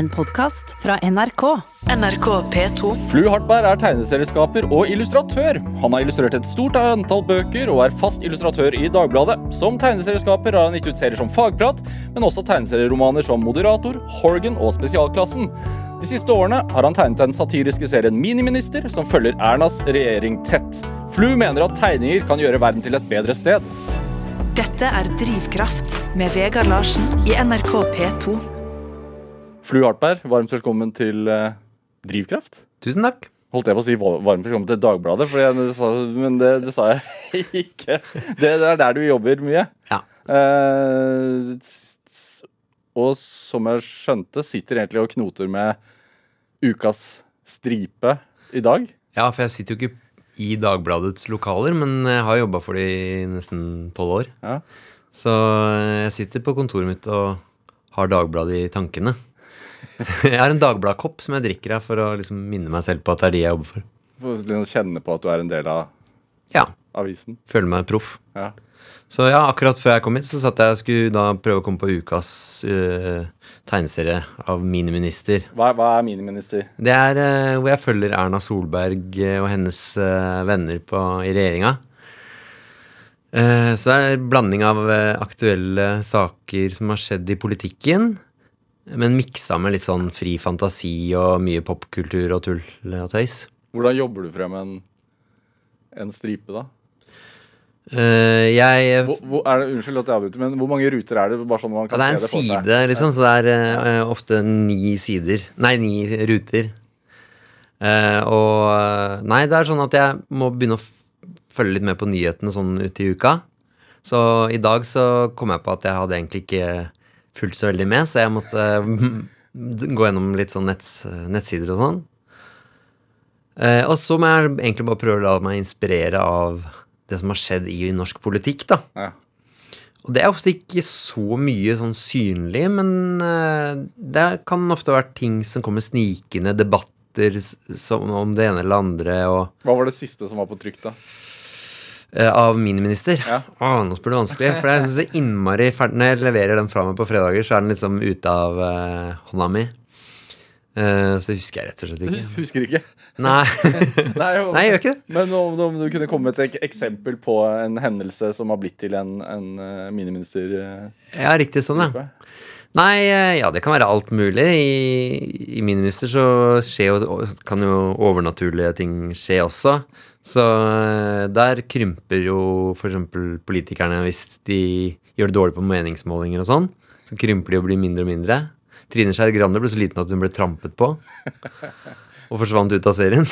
En podkast fra NRK. NRK P2. Flu Hartberg er tegneserieskaper og illustratør. Han har illustrert et stort antall bøker og er fast illustratør i Dagbladet. Som tegneserieskaper har han gitt ut serier som Fagprat, men også tegneserieromaner som Moderator, Horgan og Spesialklassen. De siste årene har han tegnet den satiriske serien Miniminister, som følger Ernas regjering tett. Flu mener at tegninger kan gjøre verden til et bedre sted. Dette er Drivkraft med Vegard Larsen i NRK P2. Flu Hartberg, varmt velkommen til eh, Drivkraft. Tusen takk. Holdt jeg på å si va- varmt velkommen til Dagbladet, for jeg, det sa, men det, det sa jeg ikke. Det, det er der du jobber mye. Ja. Eh, og som jeg skjønte, sitter egentlig og knoter med ukas stripe i dag. Ja, for jeg sitter jo ikke i Dagbladets lokaler, men jeg har jobba for det i nesten tolv år. Ja. Så jeg sitter på kontoret mitt og har Dagbladet i tankene. Jeg har en Dagbladkopp som jeg drikker av for å liksom minne meg selv på at det er de jeg jobber for. For å liksom kjenne på at du er en del av Ja. avisen. Føler meg proff. Ja. Så ja, akkurat før jeg kom hit, så satt jeg og skulle da prøve å komme på ukas uh, tegneserie av Miniminister. Hva, hva er miniminister? Det er uh, hvor jeg følger Erna Solberg eh, og hennes uh, venner på, i regjeringa. Så det er en blanding av aktuelle saker som har skjedd i politikken, men miksa med litt sånn fri fantasi og mye popkultur og tull og tøys. Hvordan jobber du frem en, en stripe, da? Uh, jeg Hvor, hvor, det, unnskyld at jeg avbryter, men hvor mange ruter er det? Sånn man Ja, det er en det side, liksom, så det er uh, ofte ni sider. Nei, ni ruter. Uh, og Nei, det er sånn at jeg må begynne å følge litt med på nyhetene sånn ute i uka. Så i dag så kom jeg på at jeg hadde egentlig ikke fulgt så veldig med, så jeg måtte eh, gå gjennom litt sånn netts, nettsider og sånn. Eh, og så må jeg egentlig bare prøve å la meg inspirere av det som har skjedd i norsk politikk, da. Ja. Og det er ofte ikke så mye sånn synlig, men eh, det kan ofte være ting som kommer snikende, debatter som, om det ene eller andre, og Hva var det siste som var på trykk, da? Eh, av miniminister. Ja. Å, nå spør du vanskelig. For jeg synes det er innmari Når jeg leverer den fra meg på fredager, så er den liksom ute av uh, hånda mi. Uh, så det husker jeg rett og slett ikke. husker ikke. Nei, Nei, jo- Nei jeg gjør ikke det. Men om, om du kunne komme med et eksempel på en hendelse som har blitt til en, en miniminister Uh, Ja, riktig sånn, ja. Nei, ja, det kan være alt mulig. I, i Miniminister så skjer jo, kan jo overnaturlige ting skje også. Så eh, der krymper jo f.eks. politikerne hvis de gjør det dårlig på meningsmålinger og sånn. Så krymper de og blir mindre og mindre. Trine Skei Grande ble så liten at hun ble trampet på. Og forsvant ut av serien.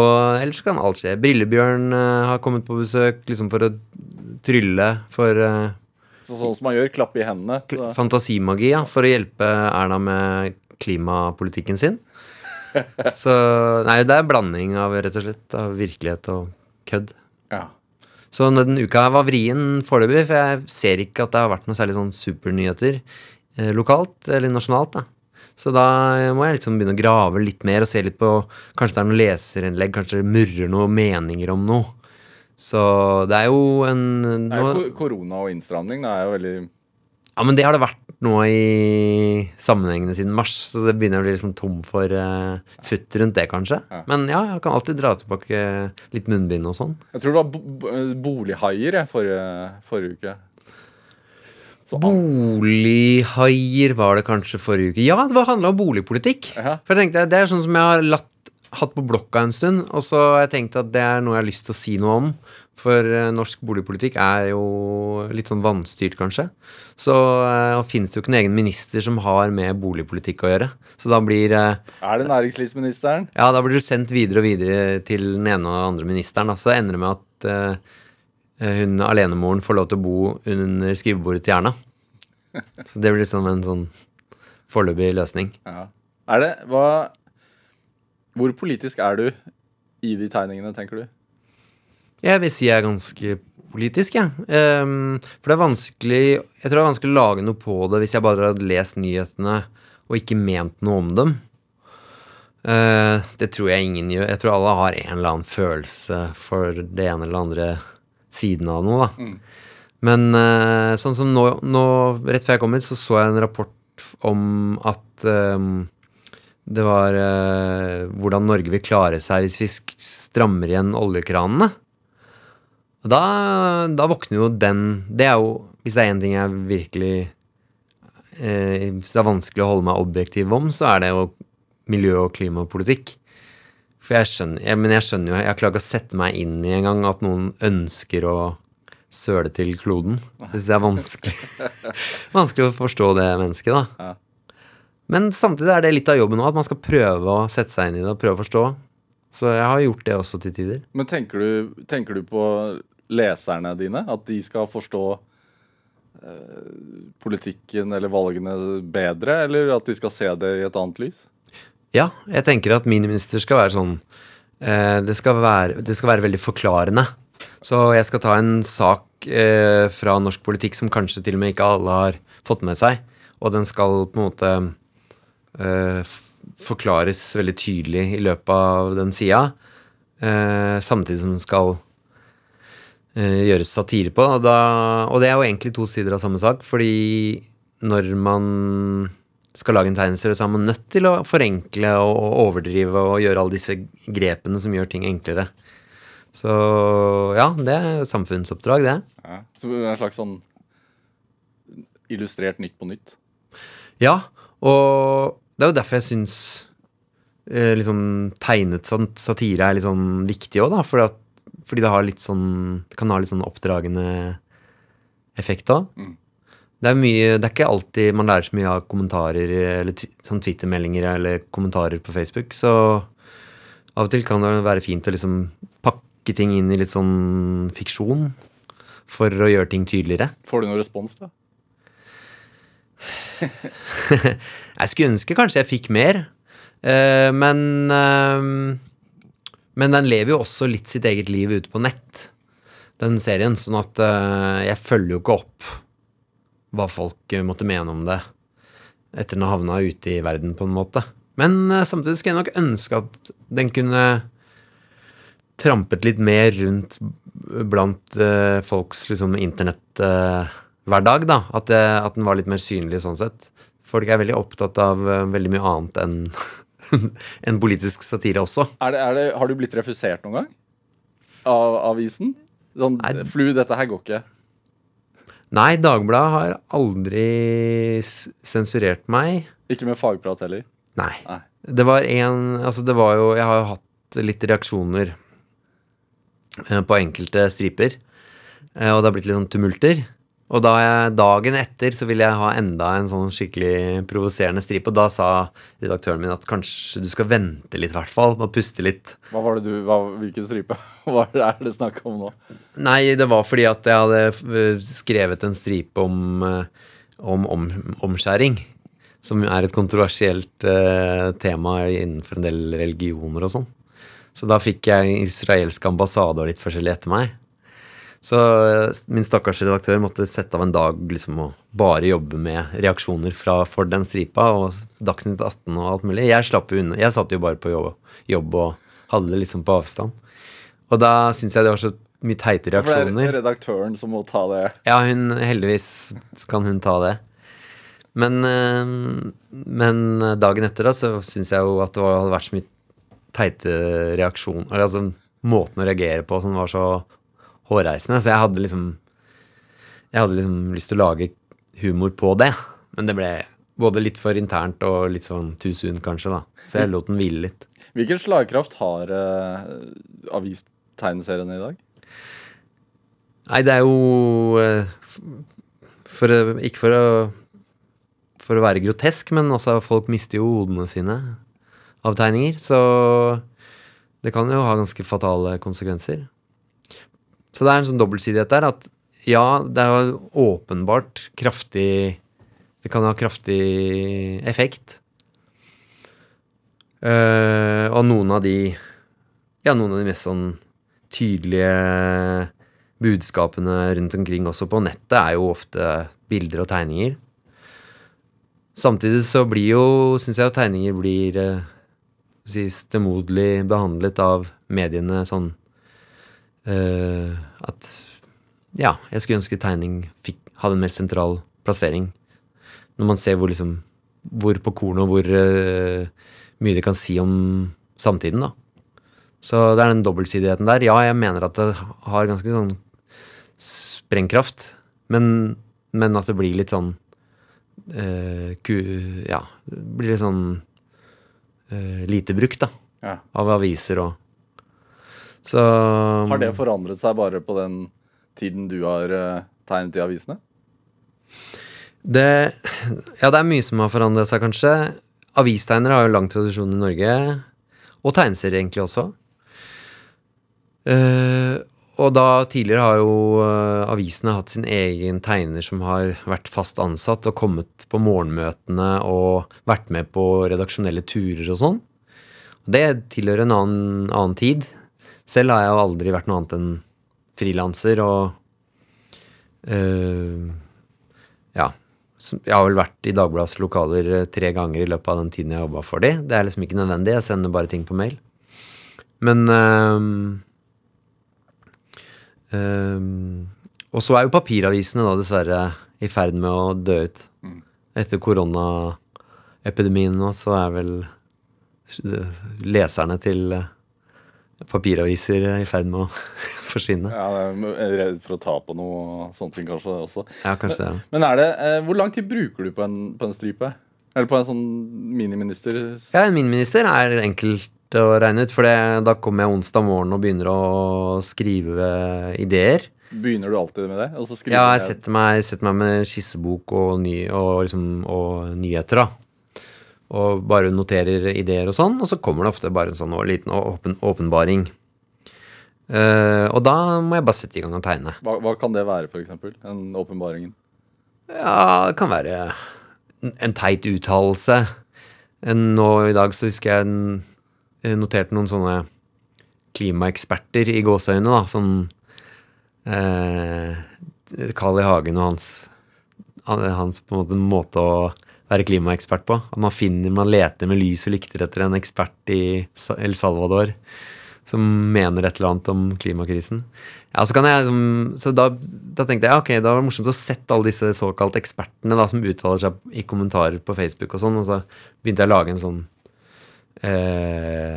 og ellers kan alt skje. Brillebjørn eh, har kommet på besøk liksom for å trylle for uh, Så, sånn som man gjør, klappe i hendene. Fantasimagi, ja, for å hjelpe Erna med klimapolitikken sin. Så Nei, det er en blanding av rett og slett av virkelighet og kødd. ja. Så den uka her var vrien foreløpig, for jeg ser ikke at det har vært noe særlig sånn supernyheter eh, lokalt eller nasjonalt. da. Så da må jeg liksom begynne å grave litt mer og se litt på Kanskje det er noen leserinnlegg, kanskje det murrer noen meninger om noe. Så det er jo en Det er jo korona og innstramning det er jo veldig Ja, men det har det vært nå i sammenhengene siden mars, så det begynner å bli sånn tom for uh, futt rundt det, kanskje. Ja. Men ja, jeg kan alltid dra tilbake litt munnbind og sånn. Jeg tror det var bo bo bolighaier jeg, forrige, forrige uke. Så, Bolighaier var det kanskje forrige uke. Ja, det var handla om boligpolitikk. Ja. For jeg tenkte, Det er sånn som jeg har latt, hatt på blokka en stund, og så har jeg tenkt at det er noe jeg har lyst til å si noe om. For eh, norsk boligpolitikk er jo litt sånn vanstyrt, kanskje. Så uh, finnes det jo ikke noen egen minister som har med boligpolitikk å gjøre. Så da blir uh, er det næringslivsministeren? Ja, da blir du sendt videre og videre til den ene og den andre ministeren. Da. Så ender det med at uh, hun alenemoren får lov til å bo under skrivebordet til Erna. Så det blir liksom en sånn foreløpig løsning. Ja. Er det hva Hvor politisk er du i de tegningene, tenker du? Jeg vil si jeg er ganske politisk, jeg. Ehm, for det er vanskelig Jeg tror det er vanskelig å lage noe på det hvis jeg bare hadde lest nyhetene og ikke ment noe om dem. Uh, det tror jeg ingen gjør. Jeg tror alle har en eller annen følelse for det ene eller andre siden av noe, da. Men uh, sånn som nå, nå, rett før jeg kom hit, så så jeg en rapport om at um, det var uh, hvordan Norge vil klare seg hvis vi strammer igjen oljekranene. Og da, da våkner jo den Det er jo, hvis det er én ting jeg virkelig eh, Hvis det er vanskelig å holde meg objektiv om, så er det jo miljø- og klimapolitikk. For jeg skjønner, jeg, men jeg skjønner jo Jeg klarer ikke å sette meg inn i engang at noen ønsker å søle til kloden. Det syns jeg er vanskelig. vanskelig å forstå det mennesket, da. Ja. Men samtidig er det litt av jobben òg, at man skal prøve å sette seg inn i det og prøve å forstå. Så jeg har gjort det også til tider. Men tenker du, tenker du på leserne dine? At de skal forstå eh, politikken eller valgene bedre, eller at de skal se det i et annet lys? Ja, jeg tenker at miniminister skal være sånn eh, det, skal være, det skal være veldig forklarende. Så jeg skal ta en sak eh, fra norsk politikk som kanskje til og med ikke alle har fått med seg, og den skal på en måte eh, forklares veldig tydelig i løpet av den sida, eh, samtidig som den skal eh, gjøres satire på. Og, da, og det er jo egentlig to sider av samme sak, fordi når man skal lage en tegneserie, så er man nødt til å forenkle og overdrive og gjøre alle disse grepene som gjør ting enklere. Så ja, det er et samfunnsoppdrag, det. Ja. Så det er en slags sånn illustrert Nytt på nytt? Ja, og det er jo derfor jeg syns eh, liksom tegnet satire er litt sånn viktig òg, da. Fordi, at, fordi det sånn Det kan ha litt sånn oppdragende effekt òg. Mm. Det Det er ikke alltid man lærer så mye av kommentarer eller sånn Twitter-meldinger eller kommentarer på Facebook, så av og til kan det være fint å liksom pakke ting inn i litt sånn fiksjon for å gjøre ting tydeligere. Får du noen respons, da? jeg skulle ønske kanskje jeg fikk mer. Uh, men uh, Men den lever jo også litt sitt eget liv ute på nett, den serien. Sånn at uh, jeg følger jo ikke opp hva folk måtte mene om det etter den har havna ute i verden, på en måte. Men samtidig skulle jeg nok ønske at den kunne trampet litt mer rundt blant folks liksom internett hverdag, da. At, det, at, den var litt mer synlig sånn sett. Folk er veldig opptatt av uh, veldig mye annet enn en politisk satire også. Er det, er det, har du blitt refusert noen gang? Av avisen? Sånn Nei. Flu, dette her går ikke. Nei, Dagbladet har aldri sensurert meg. Ikke med fagprat heller? Nei. Nei. Det var en Altså, det var jo Jeg har jo hatt litt reaksjoner eh, på enkelte striper. Eh, og det har blitt litt sånn tumulter. Og da jeg, dagen etter så ville jeg ha enda en sånn skikkelig provoserende stripe. Og da sa redaktøren min at kanskje du skal vente litt, i hvert fall. Og puste litt. Hva var det du, hva, Hvilken stripe? Hva er det snakk om nå? Nei, det var fordi at jeg hadde skrevet en stripe om, eh, om, om omskjæring. Som er et kontroversielt uh, tema innenfor en del religioner og sånn. Så da fikk jeg israelsk ambassade og litt forskjellig etter meg. Så eh, min stakkars redaktør måtte sette av en dag liksom og bare jobbe med reaksjoner fra, for den stripa og Dagsnytt 18 og alt mulig. Jeg slapp jo unna. Jeg satt jo bare på jobb, jobb og hadde det liksom på avstand. Og da syns jeg det var så mye teite reaksjoner. For det er redaktøren som må ta det? Ja, hun, heldigvis kan hun ta det. Men, eh, men dagen etter da, så syns jeg jo at det hadde vært så mye teite reaksjoner. Altså måten å reagere på som var så hårreisende. Så jeg hadde liksom Jeg hadde liksom lyst til å lage humor på det. Men det ble både litt for internt og litt sånn too soon, kanskje, da. Så jeg lot den hvile litt. Hvilken slagkraft har uh, avistegneseriene i dag? Nei, det er jo uh, for, Ikke for å for å være grotesk, men altså, folk mister jo hodene sine av tegninger. Så det kan jo ha ganske fatale konsekvenser. Så det er en sånn dobbeltsidighet der at ja, det er åpenbart kraftig Det kan ha kraftig effekt. Uh, og noen av de Ja, noen av de mest sånn tydelige budskapene rundt omkring også på nettet er jo ofte bilder og tegninger. Samtidig så blir jo, syns jeg, at tegninger blir uh, stemoderlig behandlet av mediene sånn uh, at ja, jeg skulle ønske tegning fikk, hadde en mer sentral plassering. Når man ser hvor liksom hvor på kornet og hvor uh, mye det kan si om samtiden, da. Så det er den dobbeltsidigheten der. Ja, jeg mener at det har ganske sånn sprengkraft, men, men at det blir litt sånn uh, ku, Ja, blir litt sånn uh, lite brukt, da. Ja. Av aviser og Så Har det forandret seg bare på den tiden du har eh, tegnet i avisene? Det, ja, det er mye som har forandret seg, kanskje. Avistegnere har jo lang tradisjon i Norge. Og tegneserier egentlig også. Uh, og da tidligere har jo uh, avisene hatt sin egen tegner som har vært fast ansatt og kommet på morgenmøtene og vært med på redaksjonelle turer og sånn. Det tilhører en annen, annen tid. Selv har jeg jo aldri vært noe annet enn frilanser og eh, Ja. Jeg har vel vært i Dagbladets lokaler eh, tre ganger i løpet av den tiden jeg jobba for de. Det er liksom ikke nødvendig. Jeg sender bare ting på mail. Men ehm, ehm, Og så er jo papiravisene da dessverre i ferd med å dø ut. Etter koronaepidemien nå, så er vel leserne til papiraviser i ferd med å forsvinne. Ja, jeg er redd for å ta på noe sånne ting kanskje også. Ja, kanskje det. Men er det, eh, hvor lang tid bruker du på en, på en stripe? Eller på en sånn miniminister? Ja, en miniminister er enkelt å regne ut, for det, da kommer jeg onsdag morgen og begynner å skrive ideer. Begynner du alltid med det? Og så Ja, jeg setter meg, setter meg med skissebok og, ny, og, liksom, og nyheter, da. Og bare noterer ideer og sånn, og så kommer det ofte bare en sånn liten åpen, åpenbaring. Uh, og da må jeg bare sette i gang og tegne. hva, hva kan det være, for eksempel? En åpenbaringen? Ja, det kan være en, en teit uttalelse. Nå i dag så husker jeg en, noterte noen sånne klimaeksperter i gåseøyne, da. Sånn eh, Carl I. Hagen og hans, hans på en måte, måte å være klimaekspert på. At man finner, man leter med lys og lykter etter en ekspert i El Salvador som mener et eller annet om klimakrisen. Ja, Så, jeg, liksom- så da, da tenkte jeg ok, da var det morsomt å sette alle disse såkalt ekspertene da, som uttaler seg i kommentarer på Facebook og sånn, og så begynte jeg å lage en sånn eh,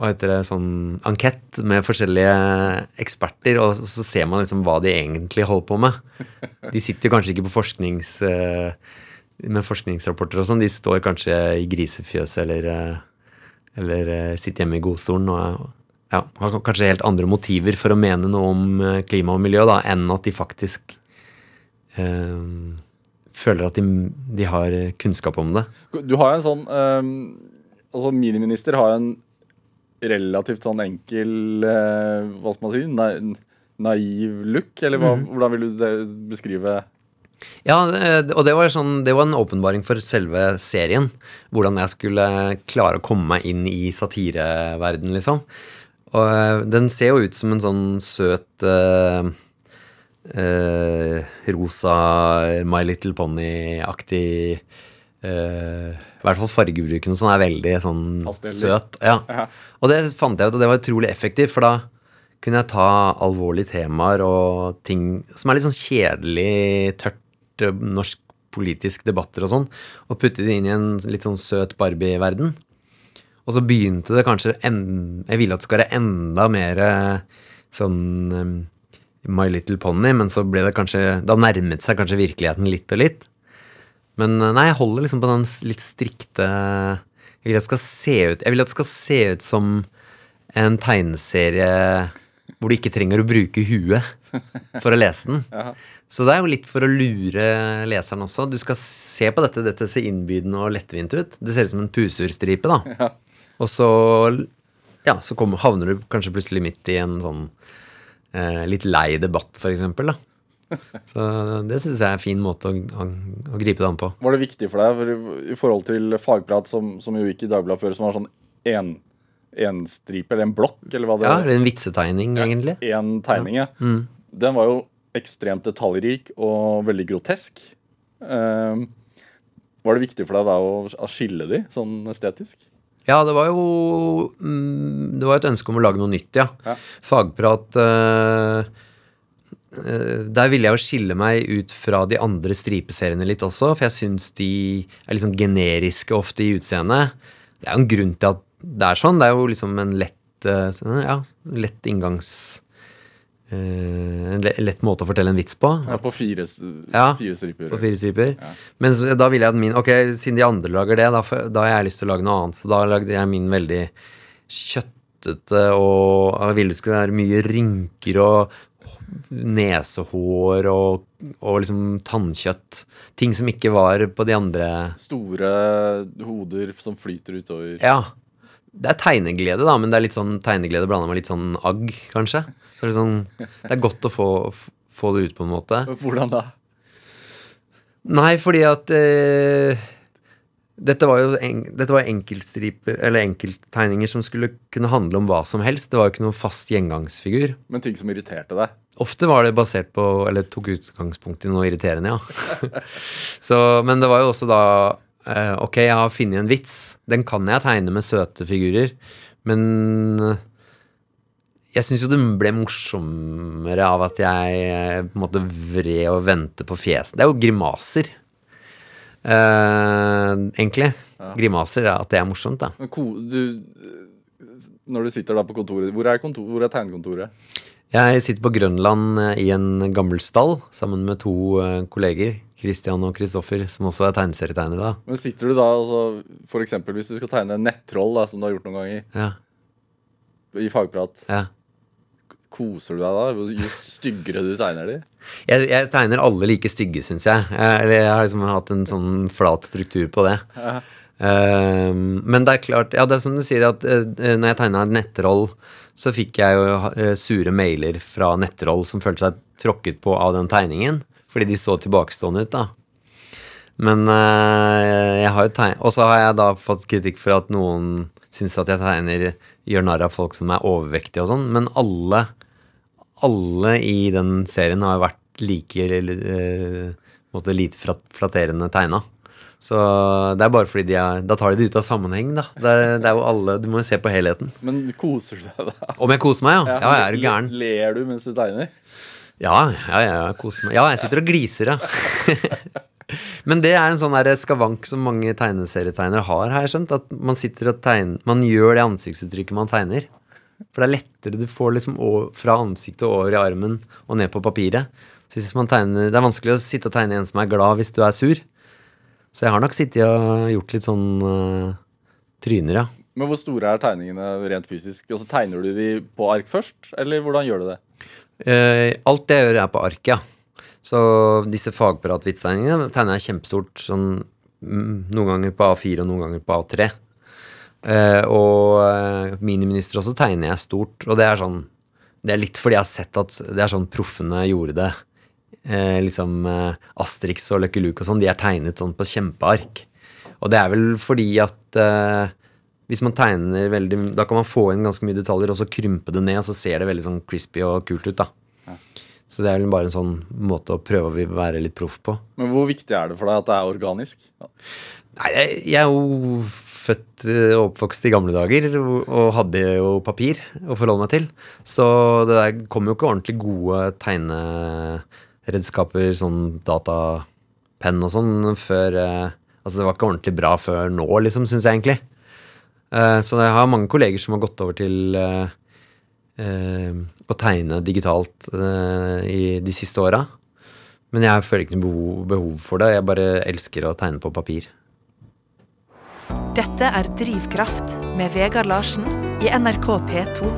hva heter det, sånn ankett med forskjellige eksperter, og så ser man liksom hva de egentlig holder på med. De sitter kanskje ikke på forsknings... eh, med forskningsrapporter og sånn, de står kanskje i grisefjøset eller, eh, eller eh, sitter hjemme i godstolen og ja, har kanskje helt andre motiver for å mene noe om eh, klima og miljø da, enn at de faktisk eh, føler at de, de har eh, kunnskap om det. Du har en sånn ehm, Altså, miniminister har en relativt sånn enkel eh, Hva skal man si? Na, naiv look? Eller hva, Mhm. hvordan vil du det, beskrive Ja, og det var, sånn, det var en åpenbaring for selve serien. Hvordan jeg skulle klare å komme meg inn i satireverden, liksom. Og eh, den ser jo ut som en sånn søt uh, uh, rosa My Little Pony-aktig uh, I hvert fall fargebruken og sånn er veldig sånn Pastellig. søt. Ja. Ja. Og det fant jeg ut, og det var utrolig effektivt, for da kunne jeg ta alvorlige temaer og ting som er litt sånn kjedelig, tørt norsk politisk debatter og sånn, og putte det inn i en litt sånn søt Barbie-verden. Og så begynte det kanskje en, Jeg ville at det skulle være enda mer eh, sånn um, My Little Pony, men så ble det kanskje Da nærmet seg kanskje virkeligheten litt og litt. Men eh, nei, jeg holder liksom på den litt strikte Jeg vil at det skal se ut Jeg vil at det skal se ut som en tegneserie hvor du ikke trenger å bruke huet for å lese den. Så det er jo litt for å lure leseren også. Du skal se på dette, dette ser innbydende og lettvint ut. Det ser ut som en pusurstripe, da. Ja. Og så, ja, så kommer, havner du kanskje plutselig midt i en sånn eh, litt lei debatt, for eksempel, da. Så det syns jeg er en fin måte å, å, å gripe det an på. Var det viktig for deg for i, forhold til fagprat, som, som jo gikk i Dagbladet før, som var sånn en, en stripe, eller en blokk, eller hva det Ja, eller en vitsetegning, egentlig. En tegning, ja. Mm. Den var jo ekstremt detaljrik og veldig grotesk. Uh, var det viktig for deg da å, skille de sånn estetisk? Ja, det var jo mm, Det var et ønske om å lage noe nytt, ja. Ja. Fagprat eh, Der ville jeg jo skille meg ut fra de andre stripeseriene litt også, for jeg syns de er sånn generiske ofte i utseendet. Det er jo en grunn til at det er sånn. Det er jo liksom en lett, ja, lett inngangs... eh, en lett måte å fortelle en vits på. Ja, på fire, Ja, fire striper. På fire striper. Men så- da ville jeg at min Ok, siden de andre lager det, da, da har jeg lyst til å lage noe annet. Så da lagde jeg min veldig kjøttete, og jeg ville det skulle være mye rynker og nesehår og, og liksom tannkjøtt. Ting som ikke var på de andre Store hoder som flyter utover. Ja. Det er tegneglede, da, men det er litt sånn tegneglede blanda med litt sånn agg, kanskje. Så det er, sånn, det er godt å få, få det ut på en måte. Hvordan da? Nei, fordi at eh, dette var jo en, dette var enkelttegninger som skulle kunne handle om hva som helst. Det var jo ikke noen fast gjengangsfigur. Men ting som irriterte deg? Ofte var det basert på, eller tok utgangspunkt i noe irriterende, ja. Så, men det var jo også da eh, Ok, jeg har funnet en vits. Den kan jeg tegne med søte figurer. Men eh, jeg syns jo det ble morsommere av at jeg eh, på en måte vred og vendte på fjeset. Det er jo grimaser. Eh, egentlig. Grimaser, er at det er morsomt, da. Du, når du sitter da på kontoret Hvor er, kontor, hvor er tegnekontoret? Jeg sitter på Grønland eh, i en gammel stall sammen med to eh, kolleger. Christian og Kristoffer, som også er tegneserietegnere. Men sitter du da altså, For eksempel hvis du skal tegne nettroll, da, som du har gjort noen ganger, Ja, i fagprat, ja. Koser du deg da? Jo- styggere du tegner de? Jeg, jeg tegner alle like stygge, syns jeg. jeg. Eller jeg har liksom hatt en sånn flat struktur på det. Uh, men det er klart, ja, det er som du sier, at uh, når jeg tegna en nettroll, så fikk jeg jo uh, sure mailer fra nettroll som følte seg tråkket på av den tegningen. Fordi de så tilbakestående ut, da. Men eh, jeg har jo tegn... Og så har jeg da fått kritikk for at noen syns at jeg tegner gjør narr av folk som er overvektige og sånn. Men alle alle i den serien har vært like måte lite flatterende tegna. Så det er bare fordi de er Da tar de det ut av sammenheng, da. Det er, det er jo alle Du må jo se på helheten. Men koser du deg da? Om jeg koser meg, ja? Ja, jeg er gæren. Ler du mens du tegner? Ja, ja, ja, jeg koser meg. Ja, jeg sitter og gliser, ja. Men det er en sånn skavank som mange tegneserietegnere har, har jeg skjønt. At man sitter og tegner Man gjør det ansiktsuttrykket man tegner. For det er lettere. Du får liksom fra ansiktet og over i armen og ned på papiret. Så hvis man tegner Det er vanskelig å sitte og tegne en som er glad hvis du er sur. Så jeg har nok sittet og gjort litt sånn uh, tryner, ja. Men hvor store er tegningene rent fysisk? Og så Tegner du de på ark først, eller hvordan gjør du det? Uh, alt det jeg gjør, er på ark, ja. Så disse fagpiratvitstegningene tegner jeg kjempestort. Sånn, mm, noen ganger på A4 og noen ganger på A3. Eh, og eh, miniminister også tegner jeg stort. Og det er sånn Det er litt fordi jeg har sett at det er sånn proffene gjorde det. Eh, liksom Asterix og Lucky Luke og sånn, de er tegnet sånn på kjempeark. Og det er vel fordi at hvis man tegner veldig Da kan man få inn ganske mye detaljer, og så krympe det ned, og så ser det veldig sånn crispy og kult ut, da. Så det er vel bare en sånn måte å prøve å være litt proff på. Men hvor viktig er det for deg at det er organisk? Ja. Nei, jeg, jeg er jo født eh, og oppvokst i gamle dager og hadde jo papir å forholde meg til. Så det der kom jo ikke ordentlig gode tegneredskaper, sånn datapenn og sånn, før eh, Altså det var ikke ordentlig bra før nå, liksom, syns jeg egentlig. Eh, Så jeg har mange kolleger som har gått over til å tegne digitalt i de siste åra. Men jeg føler ikke noe behov for det. Jeg bare elsker å tegne på papir. Dette er Drivkraft med Vegard Larsen i NRK P2.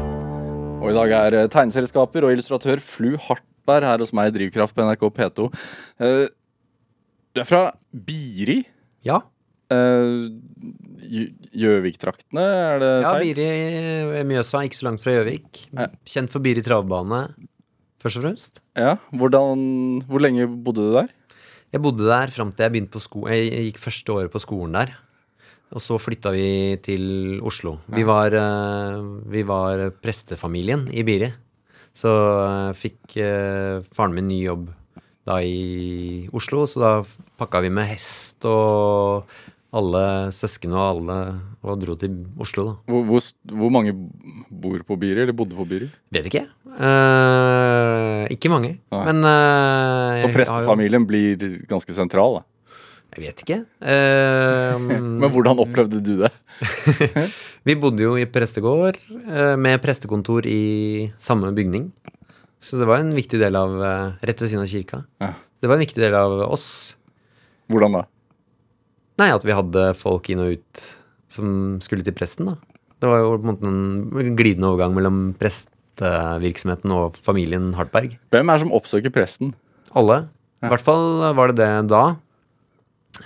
Og i dag er eh, tegneselskaper og illustratør Flu Hartberg her hos meg i Drivkraft på NRK P2. Eh, Du er fra Biri? Ja. Eh, Gjøvik-traktene, er det feil? Ja. Biri Mjøsa, ikke så langt fra Gjøvik. Ja. Kjent for Biri travbane, først og fremst. Ja, hvordan, Hvor lenge bodde du der? Jeg bodde der fram til jeg begynte på sko jeg gikk første året på skolen der. Og så flytta vi til Oslo. Vi var, eh, vi var prestefamilien i Biri. Så eh, fikk eh, faren min ny jobb da i Oslo, så da pakka vi med hest og alle søsken og alle og dro til Oslo, da. Hvor, hvor, hvor mange bor på Biri, eller bodde på Biri? Vet ikke. Eh, ikke mange. Nei. Men eh, Så prestefamilien jo- blir ganske sentral, da. Jeg vet ikke. Uh, Men hvordan opplevde du det? Vi bodde jo i prestegård uh, med prestekontor i samme bygning. Så det var en viktig del av uh, Rett ved siden av kirka. Ja. Det var en viktig del av oss. Hvordan da? Nei, at vi hadde folk inn og ut som skulle til presten, da. Det var jo på en måte en glidende overgang mellom prestevirksomheten og familien Hartberg. Hvem er det som oppsøker presten? Alle. I hvert fall var det det da.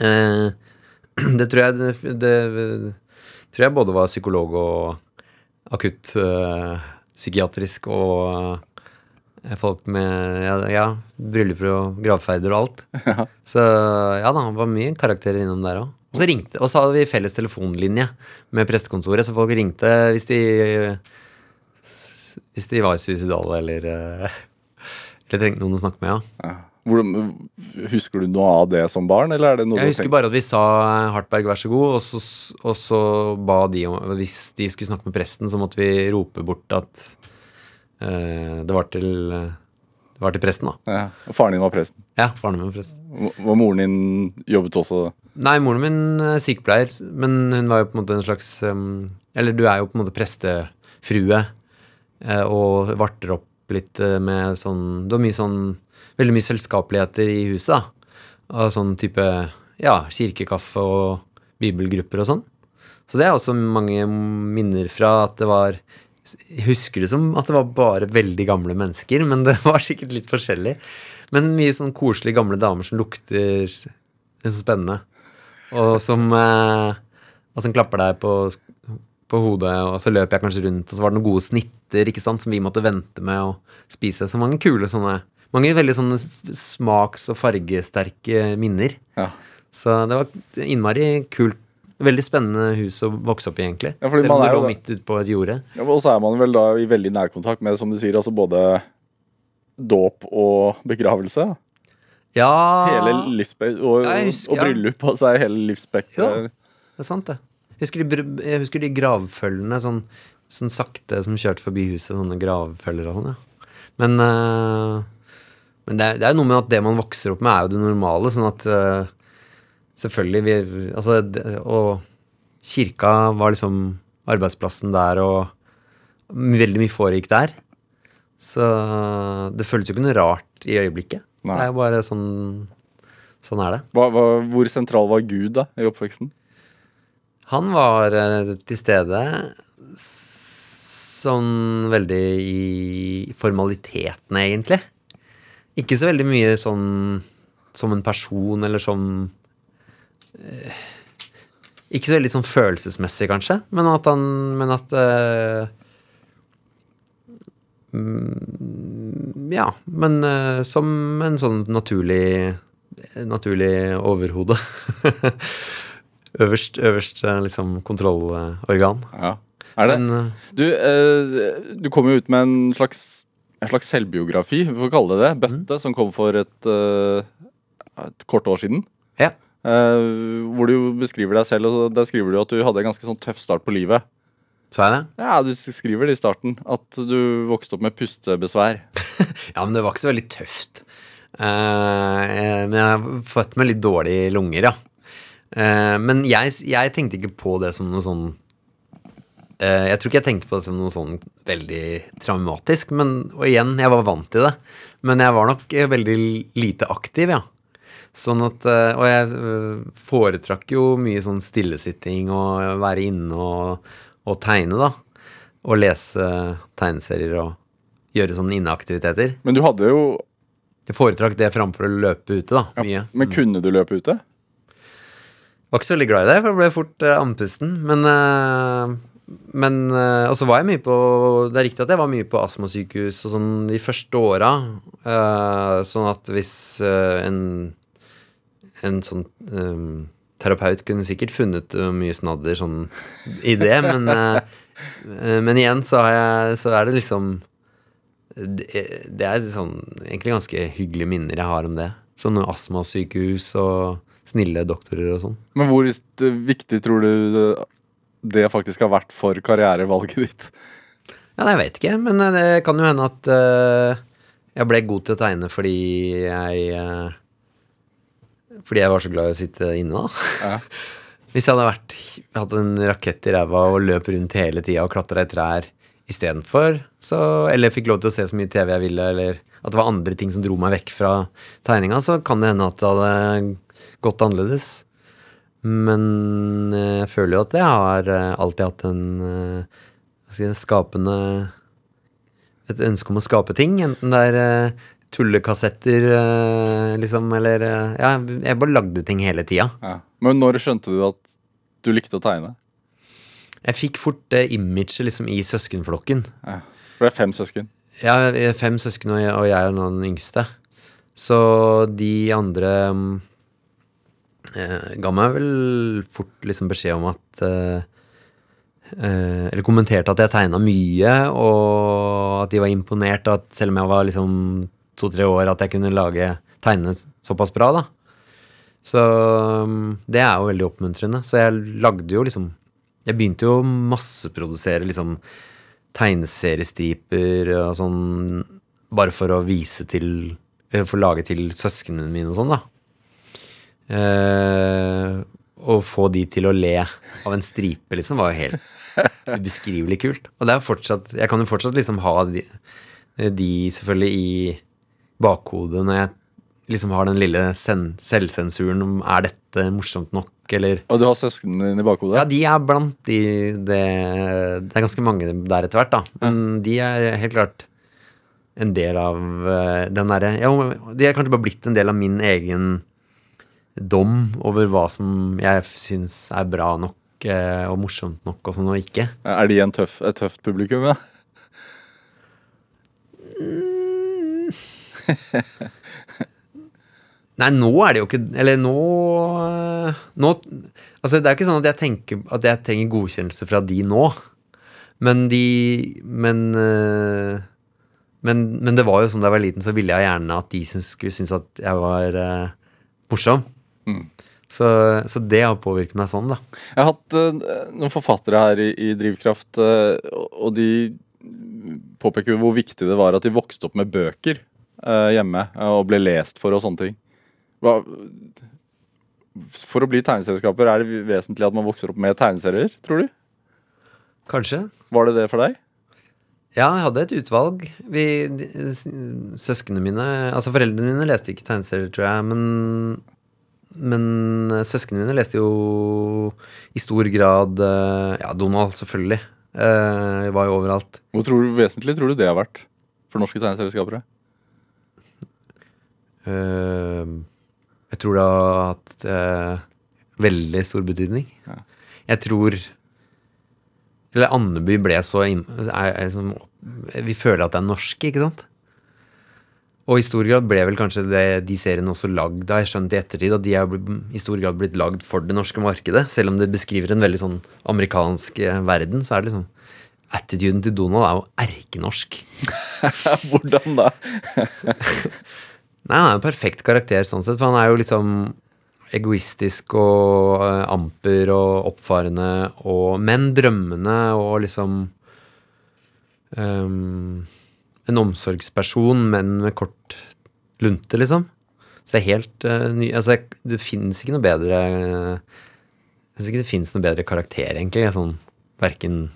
Eh, det tror jeg det, det tror jeg både var psykolog og akutt eh, psykiatrisk og eh, folk med ja, ja, brylluper og gravferder og alt. Så ja da, det var mye karakterer innom der òg. Og så ringte, og så hadde vi felles telefonlinje med prestekontoret, så folk ringte hvis de hvis de var suicidale eller eh, eller trengte noen å snakke med, ja. Husker du noe av det som barn, eller er det noe Jeg husker bare at vi sa Hartberg, vær så god, og så, og så ba de om Hvis de skulle snakke med presten, så måtte vi rope bort at uh, det var til Det var til presten, da. Ja. og Faren din var presten. Ja, faren min var presten. Var moren din jobbet også Nei, moren min er sykepleier, men hun var jo på en måte en slags um, Eller du er jo på en måte prestefrue eh, og varter opp litt eh, med sånn Du har mye sånn Veldig mye selskapeligheter i huset, da. Av sånn type Ja, kirkekaffe og bibelgrupper og sånn. Så det er også mange minner fra at det var jeg husker det som at det var bare veldig gamle mennesker, men det var sikkert litt forskjellig. Men mye sånn koselige gamle damer som lukter er så spennende. Og som, eh, og som klapper deg på, på hodet, og så løper jeg kanskje rundt, og så var det noen gode snitter ikke sant, som vi måtte vente med å spise. Så mange kule sånne Mange veldig sånne smaks- og fargesterke minner. Ja. Så det var innmari kult. Veldig spennende hus å vokse opp i, egentlig. Ja, Selv om det lå midt ute på et jorde. Ja, Og så er man vel da i veldig nærkontakt med, som du sier, altså både dåp og begravelse. Ja, Hele livsspek og, husker- og bryllup, altså er hele livsspekteret. Ja. det er sant, det. Jeg husker de, jeg husker de gravfølgene sånn, sånn sakte som kjørte forbi huset, sånne gravfølger og sånn, ja. Men, eh, men det, er, det er noe med at det man vokser opp med, er jo det normale, sånn at uh, selvfølgelig vi Altså, det, og kirka var liksom arbeidsplassen der, og veldig mye foregikk der. Så det føles jo ikke noe rart i øyeblikket. Nei. Det er jo bare sånn Sånn er det. Hva, hva, hvor sentral var Gud da i oppveksten? Han var eh, til stede sånn veldig i formalitetene, egentlig. Ikke så veldig mye sånn som en person, eller som eh, Ikke så veldig sånn følelsesmessig, kanskje, men at han Men at eh, mm, Ja, men eh, som en sånn naturlig Naturlig overhode. øverst, øverst eh, liksom kontrollorgan. Ja. Er det? Men eh, Du, eh, du kom jo ut med en slags, en slags selvbiografi, vi får kalle det det. Bøtte, som kom for et, eh, et kort år siden. ja. Eh, hvor du beskriver deg selv, og der skriver du at du hadde en ganske sånn tøff start på livet. Så er det. Ja, du skriver det i starten, at du vokste opp med pustebesvær. Ja, men det var ikke så veldig tøft. Eh, men jeg har fått med litt dårlige lunger, ja. Men jeg, jeg tenkte ikke på det som noe sånn Jeg tror ikke jeg tenkte på det som noe sånn veldig traumatisk. Men, og igjen, jeg var vant til det. Men jeg var nok eh, veldig lite aktiv, ja. Sånn at, eh, og jeg eh, foretrakk jo mye sånn stillesitting og være inne og, og tegne, da. Og lese tegneserier og gjøre sånne inneaktiviteter. Men du hadde jo Jeg foretrakk det framfor å løpe ute, da. Mye. Men kunne du løpe ute? Jeg Var ikke så veldig glad i det, for jeg ble fort andpusten. Men, eh, men eh, Og så var jeg mye på Det er riktig at jeg var mye på astmasykehus og sånn de første åra. Uh, sånn at hvis uh, en en sånn um, terapeut kunne sikkert funnet mye snadder sånn i det, men eh, Men igjen så, har jeg, så er det liksom det, det er sånn egentlig ganske hyggelige minner jeg har om det. Sånn astmasykehus og snille doktorer og sånn. Men hvor viktig tror du det, faktisk har vært for karrierevalget ditt? Ja, jeg vet ikke, men eh, det kan jo hende at uh, Jeg ble god til å tegne fordi jeg uh, Fordi jeg var så glad i å sitte inne, da. Ja. Hvis jeg hadde vært, hatt en rakett i ræva og løp rundt hele tida og klatra i trær istedenfor, så Eller fikk lov til å se så mye TV jeg ville, eller at det var andre ting som dro meg vekk fra tegninga, så kan det hende at det hadde gått annerledes. Men eh, jeg føler jo at jeg har eh, alltid hatt en eh, si, skapende Et ønske om å skape ting. Enten det er tullekassetter, liksom, eller Ja, jeg bare lagde ting hele tida. Ja. Men når skjønte du at du likte å tegne? Jeg fikk fort det imaget liksom i søskenflokken. Ja. For det er fem søsken. Er fem søsken, og jeg, og jeg er den yngste. Så de andre mm, ga meg vel fort liksom beskjed om at eh, eh, Eller kommenterte at jeg tegna mye, og at de var imponert, at selv om jeg var liksom to-tre år, at jeg kunne lage tegne såpass bra, da. Så mm, det er jo veldig oppmuntrende. Så jeg lagde jo liksom Jeg begynte jo å masseprodusere liksom tegneseriestriper og sånn bare for å vise til eh, For å lage til søsknene mine og sånn, da. Eh, å få de til å le av en stripe, liksom, var jo helt ubeskrivelig kult. Og det er fortsatt Jeg kan jo fortsatt liksom ha de, de selvfølgelig i bakhodet når jeg liksom har den lille sen selvsensuren om er dette morsomt nok, eller Og du har søsknene dine i bakhodet? ja, de er blant de Det, det er ganske mange der etter hvert, da. Men de er helt klart en del av eh, den derre ja, De er kanskje bare blitt en del av min egen dom over hva som jeg syns er bra nok eh, og morsomt nok, og sånn, og ikke. Er de en tøff, et tøft publikum? Ja? Nei, nå er det jo ikke Eller nå Nå Altså, det er jo ikke sånn at jeg tenker at jeg trenger godkjennelse fra de nå. Men de Men eh, men, men det var jo sånn da jeg var liten, så ville jeg gjerne at de skulle synes at jeg var eh, morsom. Mm. Så, så det har påvirket meg sånn, da. Jeg har hatt uh, noen forfattere her i, i Drivkraft, uh, og de påpeker jo hvor viktig det var at de vokste opp med bøker uh, hjemme og ble lest for og sånne ting. Hva, for å bli tegneserieskaper er det vesentlig at man vokser opp med tegneserier, tror du? Kanskje. Var det det for deg? Ja, jeg hadde et utvalg. Vi, søsknene mine Altså, foreldrene mine leste ikke tegneserier, tror jeg, men men eh, søsknene mine leste jo i stor grad eh, Ja, Donald, selvfølgelig. Eh, var jo overalt. Hvor tror du, vesentlig tror du det har vært for norske tegneserieskapere? Eh, jeg tror det har hatt eh, veldig stor betydning. Ja. Jeg tror Eller Andeby ble så er, er som, Vi føler at det er norsk, ikke sant? Og i stor grad ble vel kanskje det, de seriene også lagd har jeg skjønt i ettertid, at de er i stor grad blitt lagd for det norske markedet. Selv om det beskriver en veldig sånn amerikansk eh, verden, så er det liksom Attituden til Donald er jo erkenorsk. Hvordan da? Nei, han er jo en perfekt karakter sånn sett, for han er jo liksom egoistisk og eh, amper og oppfarende og Men drømmende og liksom ehm, En omsorgsperson, men med kort lunte, liksom. Så det er helt uh, ny Altså, det finnes ikke noe bedre Jeg syns ikke det fins noe bedre karakter, egentlig, sånn verken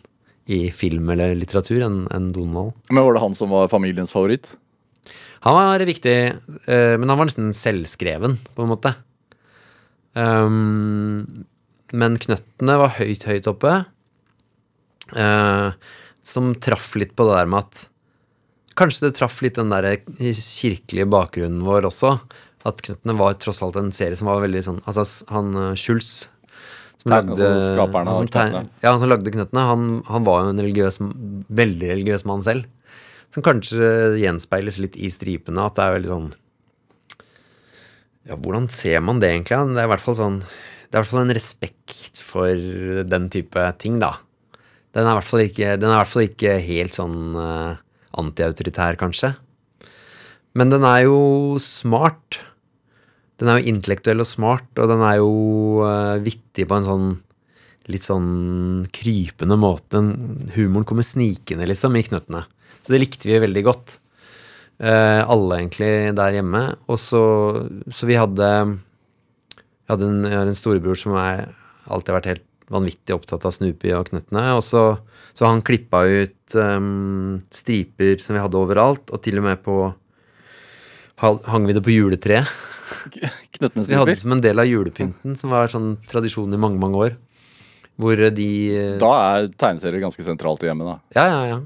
i film eller litteratur enn en Donald. Men Var det han som var familiens favoritt? Han var viktig, uh, men han var nesten selvskreven, på en måte. Um, men knøttene var høyt, høyt oppe. Uh, som traff litt på det der med at Kanskje det traff litt den der kirkelige bakgrunnen vår også. At Knøttene var tross alt en serie som var veldig sånn Altså han eh, Schulz som Tegn- altså skaperen av han som Knøttene. Ja, han som lagde Knøttene. Han, han var jo en religiøs, veldig religiøs mann selv. Som kanskje gjenspeiles litt i stripene. At det er veldig sånn Ja, hvordan ser man det egentlig? Det er i hvert fall sånn Det er i hvert fall en respekt for den type ting, da. Den er i hvert fall ikke, den er i hvert fall ikke helt sånn eh, antiautoritær, kanskje. Men den er jo smart. Den er jo intellektuell og smart, og den er jo eh, vittig på en sånn litt sånn krypende måte. Humoren kommer snikende, liksom, i knøttene. Så det likte vi veldig godt. Eh, alle egentlig der hjemme. Og så, så vi hadde Jeg hadde en, en storebror som er, alltid har vært helt vanvittig opptatt av Snoopy og Knøttene. Og så, så han klippa ut um, striper som vi hadde overalt, og til og med på Hang vi det på juletreet. Vi hadde det som en del av julepynten, som var sånn tradisjon i mange, mange år. Hvor de Da er tegneserier ganske sentralt i hjemmet, da. Ja, ja, ja.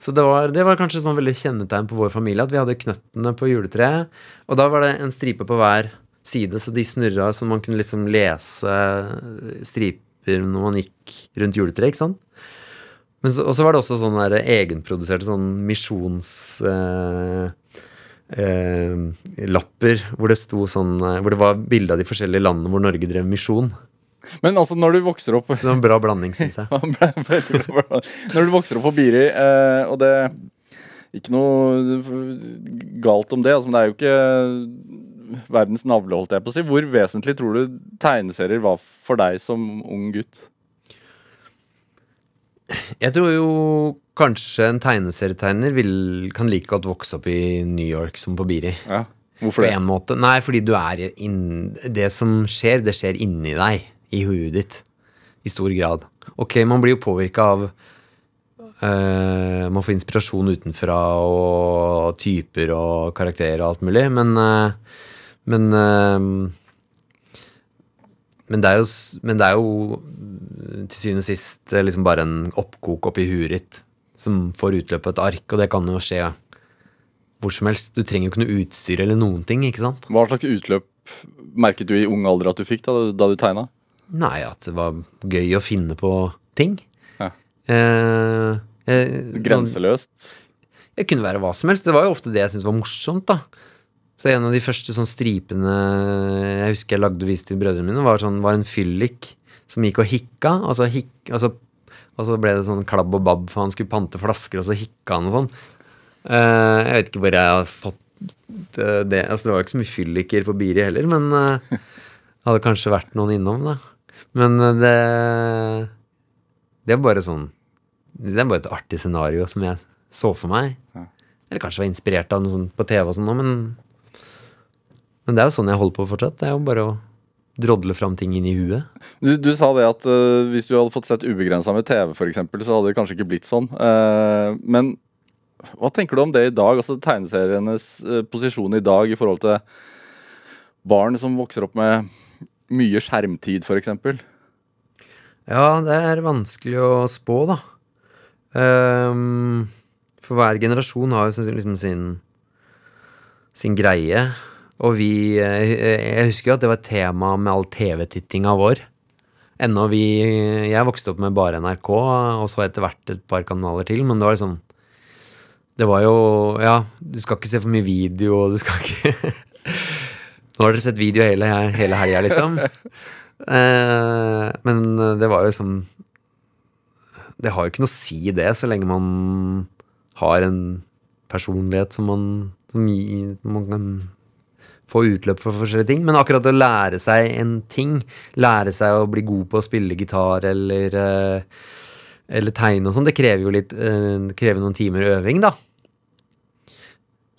Så det var, det var kanskje sånn veldig kjennetegn på vår familie at vi hadde knøttene på juletreet. Og da var det en stripe på hver side, så de snurra så man kunne liksom lese striper når man gikk rundt juletreet, ikke sant? Men så, var det også sånn der egenproduserte sånn misjonslapper Eh, eh, hvor det sto sånn eh, Hvor det var bilde av de forskjellige landene hvor Norge drev misjon. Men altså, når du vokser opp det var en bra blanding, syns jeg. Når du vokser opp på Biri, eh, og det Ikke noe galt om det, altså, men det er jo ikke verdens navle, holdt jeg på å si. Hvor vesentlig tror du tegneserier var for deg som ung gutt? Jeg tror jo kanskje en tegneserietegner vil, kan like godt vokse opp i New York som på Biri. Ja. På Hvorfor det? en måte. Nei, fordi du er inn, Det som skjer, det skjer inni deg. I huet ditt. I stor grad. Ok, man blir jo påvirka av uh, Man får inspirasjon utenfra og typer og karakterer og alt mulig, men uh, Men eh, men det, er jo, men det er jo mm, til syvende og sist eh, liksom bare en oppkok oppi huet ditt som får utløp på et ark, og det kan jo skje hvor som helst. Du trenger jo ikke noe utstyr eller noen ting, ikke sant? Hva slags utløp merket du i ung alder at du fikk da, da du tegna? Nei, at det var gøy å finne på ting. Ja. Eh, eh, Grenseløst? Det kunne være hva som helst. Det var jo ofte det jeg syntes var morsomt, da. Så en av de første sånn stripene jeg husker jeg lagde og viste til brødrene mine, var, sånn, var en fyllik som gikk og hikka. Altså, hikk, altså, og så ble det sånn klabb og babb, for han skulle pante flasker, og så hikka han og sånn. Uh, jeg vet ikke hvor jeg har fått det. Altså, det var jo ikke så mye fylliker på Biri heller, men uh, hadde kanskje vært noen innom, da. Men uh, det Det er bare sånn Det er bare et artig scenario som jeg så for meg. Eller kanskje var inspirert av noe sånt på TV og sånn men Men det er jo sånn jeg holder på fortsatt. Det er jo bare å drodle fram ting inn i huet. Du, du sa det at uh, hvis du hadde fått sett ubegrensa med TV, eksempel, så hadde det kanskje ikke blitt sånn. Uh, men hva tenker du om det i dag? Altså tegneserienes uh, posisjon i dag i forhold til barn som vokser opp med mye skjermtid, eksempel? Ja, det er vanskelig å spå, da. Um, for hver generasjon har jo liksom sin, sin greie. Og vi eh, Jeg husker jo at det var et tema med all TV-tittinga vår. Ennå vi Jeg vokste opp med bare NRK, og så etter hvert et par kanaler til, men det var liksom Det var jo Ja, du skal ikke se for mye video, og du skal ikke Nå har dere sett video hele, hele helga, liksom. Eh, men det var jo sånn Det har jo ikke noe å si, det, så lenge man har en personlighet som man, som man kan få utløp for forskjellige ting. Men akkurat å lære seg en ting, lære seg å bli god på å spille gitar eller, eh, eller tegne og sånn, det krever jo litt eh, krever noen timer øving, da.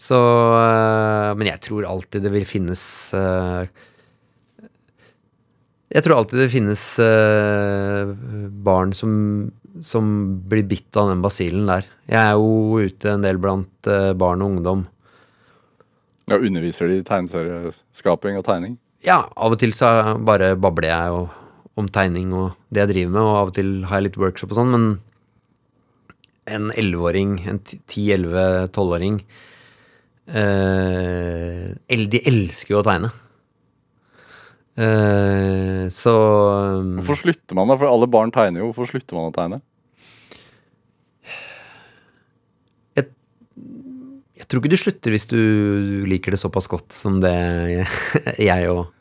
Så eh, Men jeg tror alltid det vil finnes jeg tror alltid det finnes barn som, som blir bitt av den basillen der. Jeg er jo ute en del blant barn og ungdom. Ja, underviser de i tegneserieskaping og tegning? Ja, av og til så bare babler jeg og, om tegning og det jeg driver med, og av og til har jeg litt workshop og sånn, men en 11-åring, en 10-11-12-åring eh, De elsker jo å tegne. Eh, så Hvorfor slutter man da? For alle barn tegner jo. Hvorfor slutter man å tegne? Jeg tror ikke du slutter hvis du liker det såpass godt som det jeg og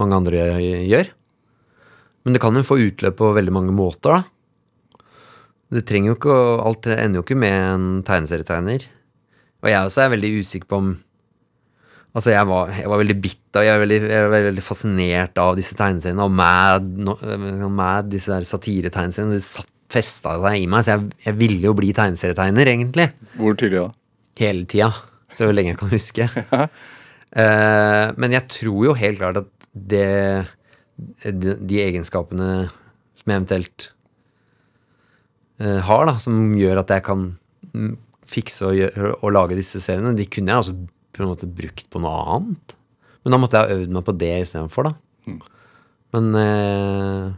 mange andre gjør. Men det kan jo få utløp på veldig mange måter, da. Det trenger jo ikke Alt ender jo ikke med en tegneserietegner. Og jeg også er veldig usikker på om Altså, jeg var, jeg var veldig bitt av Jeg var veldig, jeg var veldig fascinert av disse tegneseriene, og Mad, no, Mad disse der satiretegneseriene. Satt festa seg i meg, så jeg, jeg ville jo bli tegneserietegner, egentlig. Hvor tidlig da? Hele tida, så lenge jeg kan huske. Eh, men jeg tror jo helt klart at det de, de egenskapene som jeg eventuelt eh, har, da, som gjør at jeg kan mm, fikse og, gjøre, og lage disse seriene, de kunne jeg altså på en måte brukt på noe annet. Men da måtte jeg ha øvd meg på det istedenfor, da. Men eh,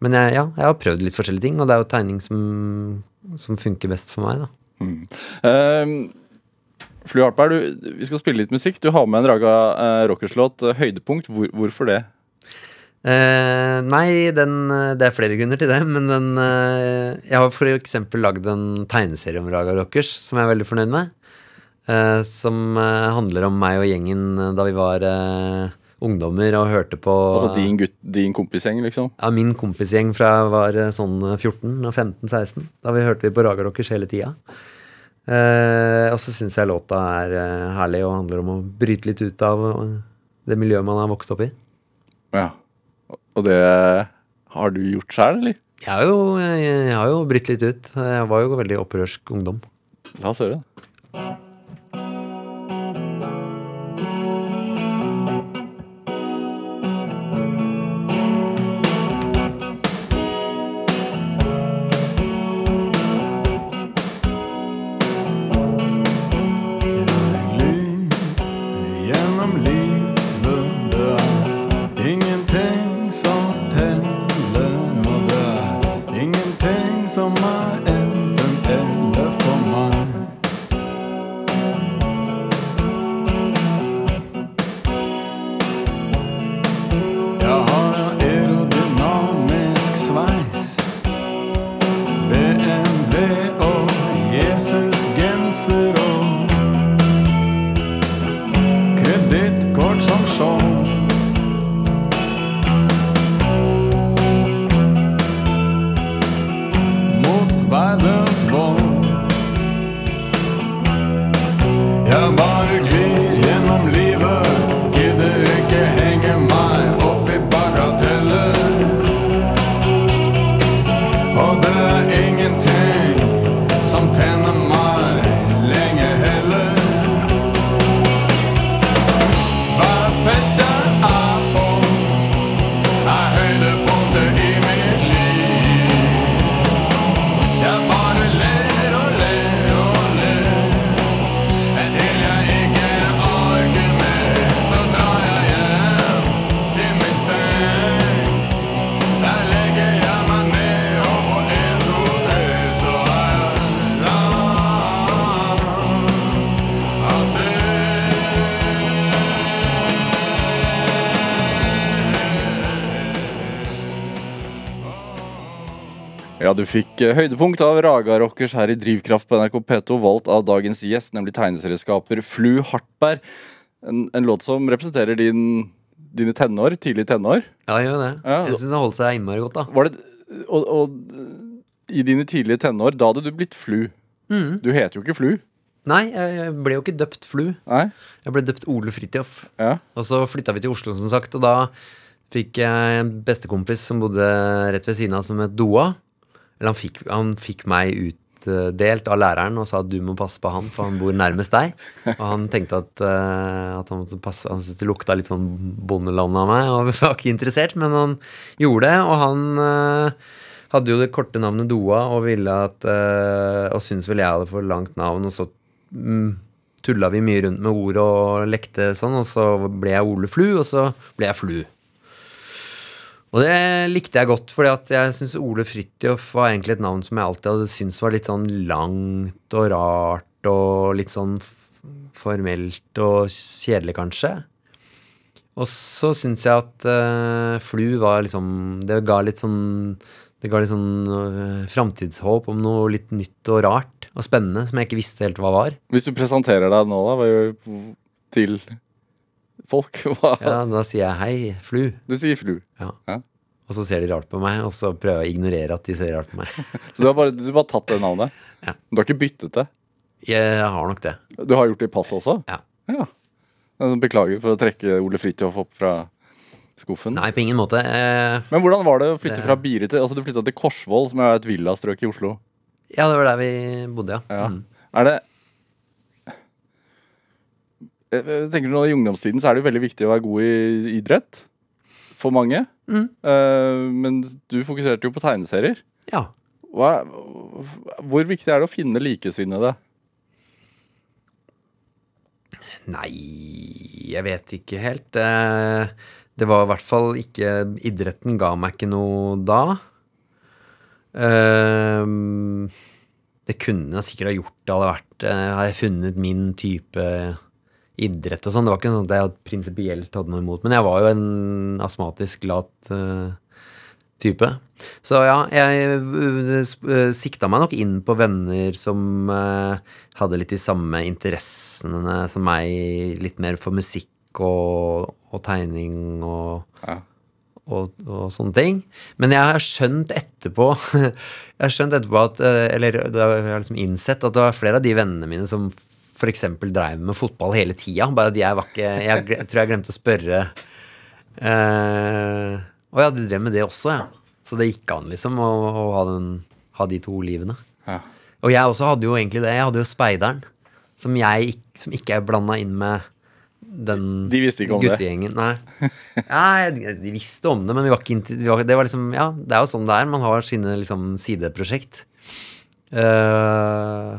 Men jeg, ja, jeg har prøvd litt forskjellige ting, og det er jo tegning som, som funker best for meg, da. Uh, Flu Hartberg, du, vi skal spille litt musikk. Du har med en Raga uh, Rockers-låt, 'Høydepunkt'. Hvor, hvorfor det? Uh, nei, den, det er flere grunner til det, men den uh, Jeg har eksempel lagd en tegneserie om Raga Rockers som jeg er veldig fornøyd med. Som handler om meg og gjengen da vi var ungdommer og hørte på Altså din, gutt, din kompisgjeng, liksom? Ja, min kompisgjeng fra jeg var eh, sånn 14 og 15-16. Da vi hørte vi på Raga Rockers hele tida. Eh, og så syns jeg låta er eh, herlig og handler om å bryte litt ut av eh, det miljøet man har vokst opp i. Ja. Og det har du gjort sjøl, eller? Jeg har, jo, jeg, jeg har jo brytt litt ut. Jeg var jo veldig opprørsk ungdom. La oss høre. Gjennom du fikk eh, høydepunkt av Raga Rockers her i Drivkraft på NRK P2, valgt av dagens gjest, nemlig tegneserieskaper Flu Hartberg. En, en låt som representerer din, dine tenår, tidlige tenår. Ja, gjør det. Ja. Jeg syns den holdt seg innmari godt, da. Var det, og, og i dine tidlige tenår, da hadde du blitt Flu. Mm. Du heter jo ikke Flu. Nei, jeg ble jo ikke døpt Flu. Nei? Jeg ble døpt Ole Fridtjof. Ja. Og så flytta vi til Oslo, som sagt, og da fikk jeg en bestekompis som bodde rett ved siden av, som het Doa. Eller han fikk, han fikk meg utdelt av læreren og sa at du må passe på han, for han bor nærmest deg. Og han tenkte at, uh, at han måtte passe Han syntes det lukta litt sånn bondeland av meg, og var ikke interessert, men han gjorde det, og han uh, hadde jo det korte navnet Doa og ville at eh, Og syntes vel jeg hadde for langt navn, og så mm, tulla vi mye rundt med ord og lekte sånn, og så ble jeg Ole Flu, og så ble jeg Flu. Og det likte jeg godt, at jeg syns Ole Fridtjof var egentlig et navn som jeg alltid hadde syntes var litt sånn langt og rart og litt sånn formelt og kjedelig, kanskje. Og så syns jeg at uh, Flu var liksom Det ga litt sånn Det ga litt sånn uh, framtidshåp om noe litt nytt og rart og spennende som jeg ikke visste helt hva var. Hvis du presenterer deg nå, da, til folk? Hva? Ja, Da sier jeg hei, Flu. Du sier Flu. Ja. Ja. Og så ser de rart på meg, og så prøver jeg å ignorere at de ser rart på meg. Så du har bare, du har bare tatt det navnet? Ja. Du har ikke byttet det? Jeg har nok det. Du har gjort det i passet også? Ja. ja. Beklager for å trekke Ole Fridtjof opp fra skuffen. Nei, på ingen måte. Eh, Men hvordan var det å flytte Det- fra Biri til Altså, du flytta til Korsvoll, som er et villastrøk i Oslo. ja, det var der vi bodde, ja. Ja. Mm. Er det jeg jeg tenker nå I ungdomstiden så er det jo veldig viktig å være god i idrett. For mange. Mm. Uh, men du fokuserte jo på tegneserier. Ja. Hva, hvor viktig er det å finne likesinnede? Nei, jeg vet ikke helt. Eh, Det var i hvert fall ikke Idretten ga meg ikke noe da. Eh, Det kunne jeg sikkert ha gjort det hadde vært eh, Hadde jeg funnet min type idrett og sånn. Det var ikke sånn at jeg prinsipielt hadde noe imot. Men jeg var jo en astmatisk lat uh, type. Så ja, jeg uh, uh, sikta meg nok inn på venner som uh, hadde litt de samme interessene som meg, litt mer for musikk og, og tegning og, Ja. og, og sånne ting. Men jeg har skjønt etterpå Jeg har skjønt etterpå at Eller jeg har liksom innsett at det var flere av de vennene mine som f.eks. dreiv med fotball hele tida. Bare at jeg var ikke Jeg, tror jeg glemte å spørre eh, Å ja, de drev med det også, ja. Så det gikk an, liksom, å, å ha, den, ha de to livene. Ja. Og jeg også hadde jo egentlig det. Jeg hadde jo speideren, som, jeg, som ikke er blanda inn med den De visste ikke om det. Nei. Ja, de visste om det, men vi var ikke vi var, det var liksom Ja, det er jo sånn det er. Man har sine liksom sideprosjekt. Eh,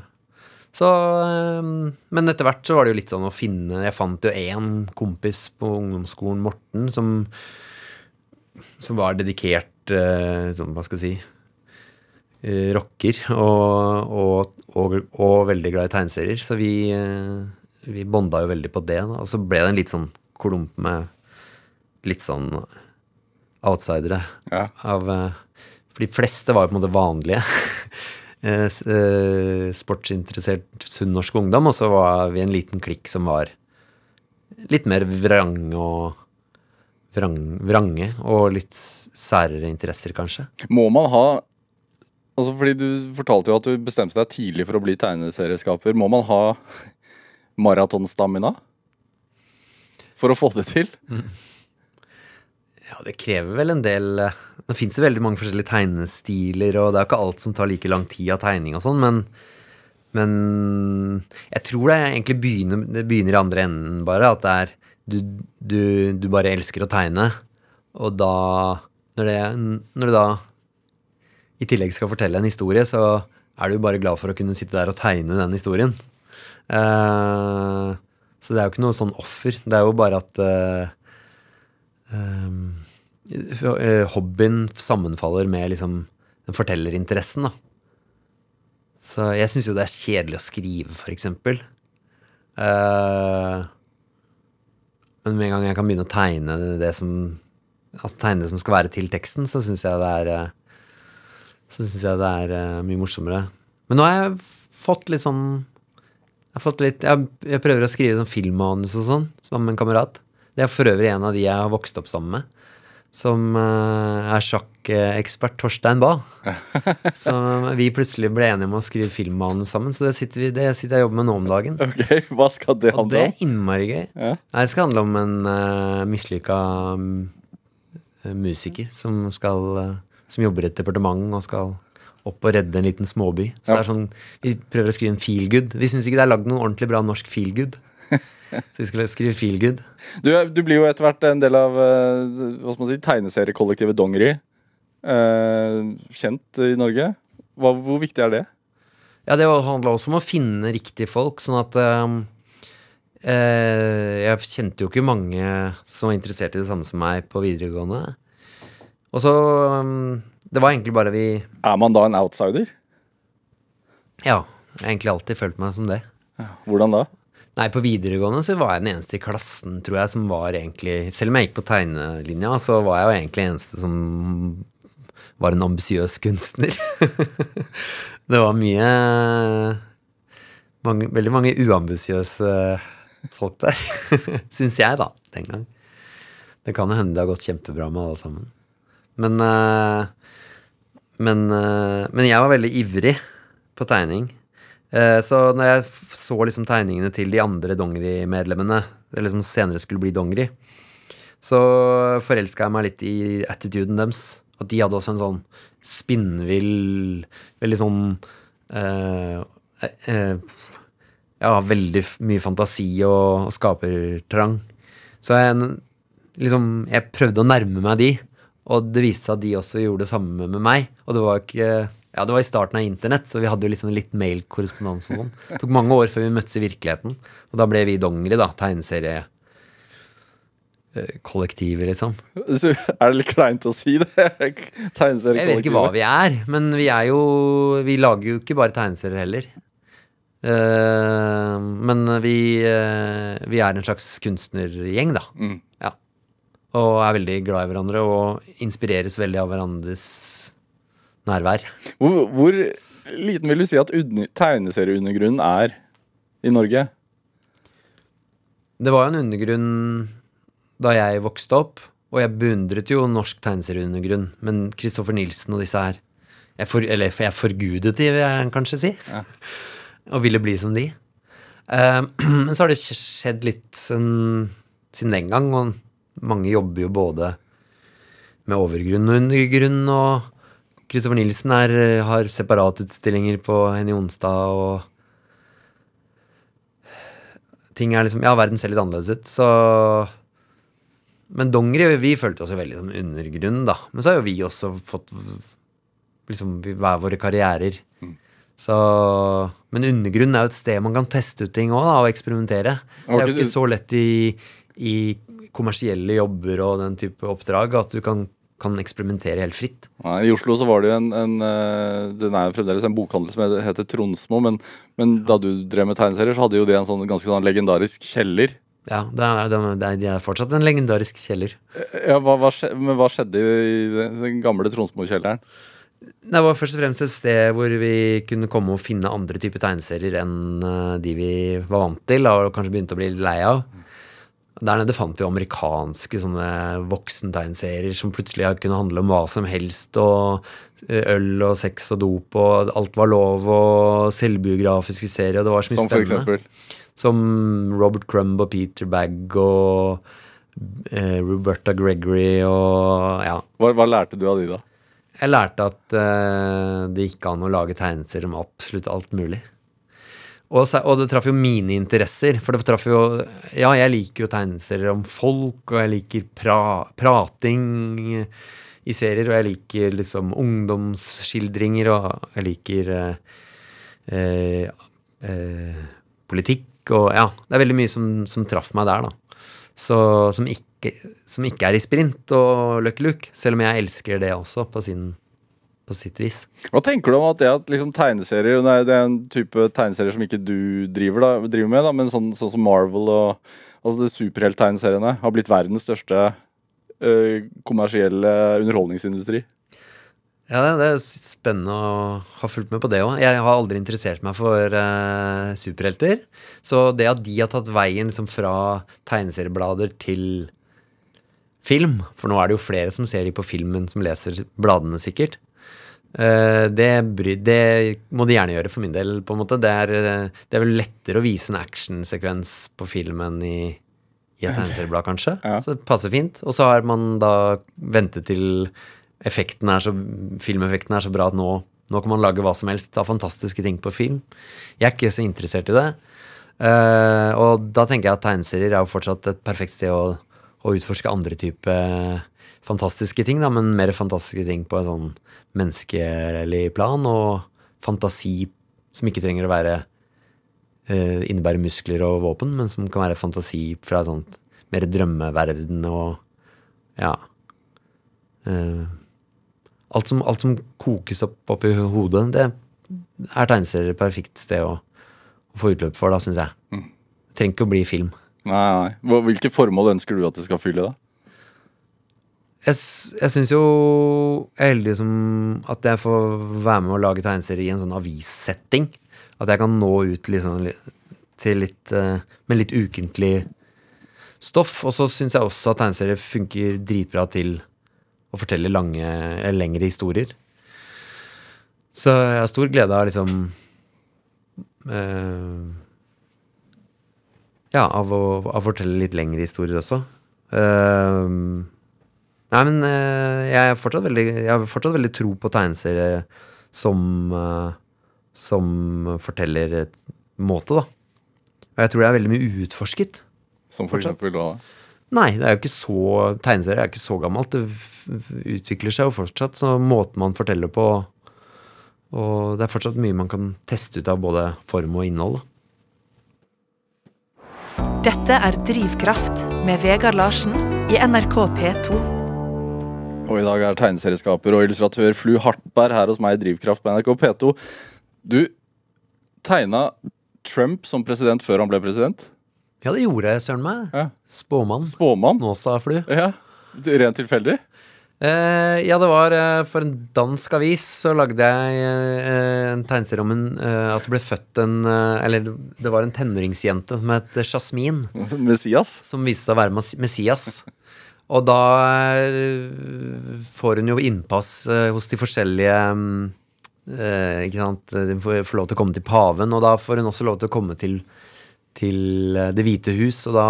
så eh, Men etter hvert så var det jo litt sånn å finne Jeg fant jo én kompis på ungdomsskolen, Morten, som som var dedikert eh, sånn, hva skal jeg si eh, rocker og, og, og, og veldig glad i tegneserier. Så vi, eh, vi bonda jo veldig på det. Da. Og så ble det en litt sånn klump med litt sånn outsidere Ja. av For de fleste var jo på en måte vanlige. eh, eh, sportsinteressert sunn norsk ungdom, og så var vi en liten klikk som var litt mer vrang og vrang, vrange, og litt særere interesser, kanskje. Må man ha Altså fordi Du fortalte jo at du bestemte deg tidlig for å bli tegneserieskaper. Må man ha maratonstamina for å få det til? Ja, det krever vel en del eh, Nå fins det veldig mange forskjellige tegnestiler, og det er jo ikke alt som tar like lang tid av tegning og sånn, men men jeg tror det egentlig begynner, det begynner i andre enden, bare. At det er du, du, du bare elsker å tegne, og da når, det, når du da i tillegg skal fortelle en historie, så er du bare glad for å kunne sitte der og tegne den historien. Uh, så det er jo ikke noe sånn offer. Det er jo bare at eh, um, hobbyen sammenfaller med liksom den fortellerinteressen, da. Så jeg syns jo det er kjedelig å skrive, for eksempel. Eh, men med en gang jeg kan begynne å tegne det som Altså tegne det som skal være til teksten, så syns jeg det er eh, Så syns jeg det er mye morsommere. Men nå har jeg fått litt sånn Jeg har fått litt Jeg, jeg prøver å skrive sånn filmmanus og sånn, sammen med en kamerat. Det er for øvrig en av de jeg har vokst opp sammen med. Som eh, er sjakkekspert Torstein Bae. Så vi plutselig ble enige om å skrive filmmanus sammen, så det sitter, vi, det sitter jeg og jobber med nå om dagen. Ok, Hva skal det handle om? Og det er innmari gøy. Ja. Det skal handle om en uh, mislykka mm, musiker som skal uh, Som jobber i et departement og skal opp og redde en liten småby. Så Ja. det er sånn, Vi prøver å skrive en feelgood. Vi syns ikke det er lagd noen ordentlig bra norsk feel good. Så vi skulle skrive feel good. Du, du blir jo etter hvert en del av eh, hva skal man si, tegneseriekollektivet Dongeri. Eh, kjent i Norge. Hva, hvor viktig er det? Ja, det handla også om å finne riktige folk, sånn at um, eh, Jeg kjente jo ikke mange som var interessert i det samme som meg på videregående. Og så um, Det var egentlig bare vi Er man da en outsider? Ja, jeg har egentlig alltid følt meg som det. Hvordan da? Nei, på videregående så var jeg den eneste i klassen, tror jeg, som var egentlig Selv om jeg gikk på tegnelinja, så var jeg jo egentlig den eneste som var en ambisiøs kunstner. det var mye mange, Veldig mange uambisiøse folk der. Syns jeg, da, den gang. Det kan jo hende det har gått kjempebra med alle sammen. Men eh, men, eh, men jeg var veldig ivrig på tegning. Eh, Så når jeg så liksom tegningene til de andre dongerimedlemmene, eller som senere skulle bli dongeri, så forelska jeg meg litt i attituden deres. At de hadde også en sånn spinnvill, veldig sånn eh, eh, Ja, veldig mye fantasi og, og skapertrang. Så jeg, liksom, jeg prøvde å nærme meg de, og det viste seg at de også gjorde det samme med meg. Og det var ikke ja, det var i starten av internett, så vi hadde jo liksom litt mailkorrespondanse og sånn. Det tok mange år før vi møttes i virkeligheten. Og da ble vi dongeri, da. Tegneserie eh, kollektivet, liksom. Så Er det litt kleint å si det? Tegneseriekollektivet. Jeg vet ikke hva vi er, men vi er jo Vi lager jo ikke bare tegneserier heller. Eh, men vi, eh, vi er en slags kunstnergjeng, da. Mm. Ja. Og er veldig glad i hverandre og inspireres veldig av hverandres nærvær. Hvor, hvor liten vil du si at tegneserieundergrunnen er i Norge? Det var jo en undergrunn da jeg vokste opp, og jeg beundret jo norsk tegneserieundergrunn, men Kristoffer Nilsen og disse her jeg for, Eller jeg forgudet de, vil jeg kanskje si. Og ville bli som de. Eh, men så har det skjedd litt siden, siden den gang, og mange jobber jo både med overgrunn og undergrunn, og Kristoffer Nilsen er, har separatutstillinger på Henny Onsdag, og ting er liksom Ja, verden ser litt annerledes ut, så Men dongeri, vi følte oss jo veldig som undergrunn, da. Men så har jo vi også fått liksom hver våre karrierer. Så Men undergrunn er jo et sted man kan teste ut ting òg, og eksperimentere. Det er jo ikke så lett i, i kommersielle jobber og den type oppdrag at du kan, kan eksperimentere helt fritt. Nei, I Oslo så var det jo en, en eh, Den er jo fremdeles en bokhandel som heter- Tronsmo, men, men da du drev med tegneserier, så hadde jo det en sånn ganske sånn legendarisk kjeller. Ja, det er, det er, det er, de er fortsatt en legendarisk kjeller. Ja, hva, hva, men hva skjedde i den, den gamle Tronsmo-kjelleren? Det var først og fremst et sted hvor vi kunne komme og finne andre typer tegneserier enn eh, de vi var vant til, og kanskje begynte å bli lei av. Der nede fant vi amerikanske sånne voksentegnserier som plutselig kunne handle om hva som helst, og eh, øl og sex og dop, og alt var lov, og selvbiografiske serier, og det var så mye Som spennende. Som Robert Crumb og Peter Bagg og eh, Roberta Gregory og ja. hva, hva lærte du av de, da? Jeg lærte at eh, det gikk an å lage tegneserier om absolutt alt mulig. Og, og det traff jo mine interesser. For det traff jo Ja, jeg liker jo tegneserier om folk, og jeg liker pra, prating i serier, og jeg liker liksom ungdomsskildringer, og jeg liker eh, eh, politikk og Ja, det er veldig mye som, som traff meg der, da. Så, som, ikke, som ikke er i sprint og Lucky Luke, selv om jeg elsker det også, på, sin, på sitt vis. Hva tenker du om at det at liksom tegneserier Nei, det er en type tegneserier som ikke du driver, da, driver med, da, men sånn, sånn som Marvel og altså superhelttegneseriene har blitt verdens største ø, kommersielle underholdningsindustri? Ja, det, det er spennende å ha fulgt med på det òg. Jeg har aldri interessert meg for uh, superhelter. Så det at de har tatt veien liksom fra tegneserieblader til film, for nå er det jo flere som ser de på filmen som leser bladene, sikkert. Eh, det, det må de gjerne gjøre, for min del. på en måte. Det er, eh, det er vel lettere å vise en actionsekvens på filmen i, i et tegneserieblad, kanskje. Ja. Så det passer fint. Og så har man da ventet til effekten er så, filmeffekten er så bra at nå, nå kan man lage hva som helst av fantastiske ting på film. Jeg er ikke så interessert i det. Uh, og da tenker jeg at tegneserier er jo fortsatt et perfekt sted å, å utforske andre type fantastiske ting, da, men mer fantastiske ting på en sånn menneskelig plan, og fantasi som ikke trenger å være eh, innebære muskler og våpen, men som kan være fantasi fra et sånt mer drømmeverden og ja. Uh, alt, som, alt som kokes opp oppi hodet, det er tegneserier et perfekt sted å, å få utløp for, da, syns jeg. Det trenger ikke å bli film. Nei, nei. Hvilke formål ønsker du at det skal fylle, da? Jeg, jeg syns jo jeg er heldig som at jeg får være med å lage tegneserier i en sånn avissetting. At jeg kan nå ut liksom, til litt eh, med litt ukentlig stoff. Og så syns jeg også at tegneserier funker dritbra til å fortelle lange, eller lengre historier. Så jeg har stor glede av liksom uh, Ja, av å, av å fortelle litt lengre historier også. Eh, Nei, men eh, jeg, er fortsatt veldig, jeg har fortsatt veldig tro på tegneserier som, eh, som forteller et måte, da. Og jeg tror det er veldig mye uutforsket. Som for Fortsatt. eksempel hva? Nei, det er jo ikke så tegneserier er ikke så gammelt. Det utvikler seg jo fortsatt, så måten man forteller på Og det er fortsatt mye man kan teste ut av både form og innhold. da. Dette er Drivkraft med Vegard Larsen i NRK P2. Og i dag er tegneserieskaper og illustratør Flu Hartberg her hos meg i Drivkraft på NRK P2. Du tegna Trump som president før han ble president. Ja, det gjorde jeg, søren meg. Ja. Spåmann. Spåmann. Snåsaflu. Ja. Rent tilfeldig? Eh, ja, det var eh, for en dansk avis så lagde jeg eh, en tegneserie om en, eh, at det ble født en eh, Eller det var en tenåringsjente som het Jasmin. Messias? som viste seg å være Messias. Og da eh, får hun jo innpass eh, hos de forskjellige mm, eh, Ikke sant Hun får, lov til å komme til paven, og da får hun også lov til å komme til, til Det hvite hus, og da,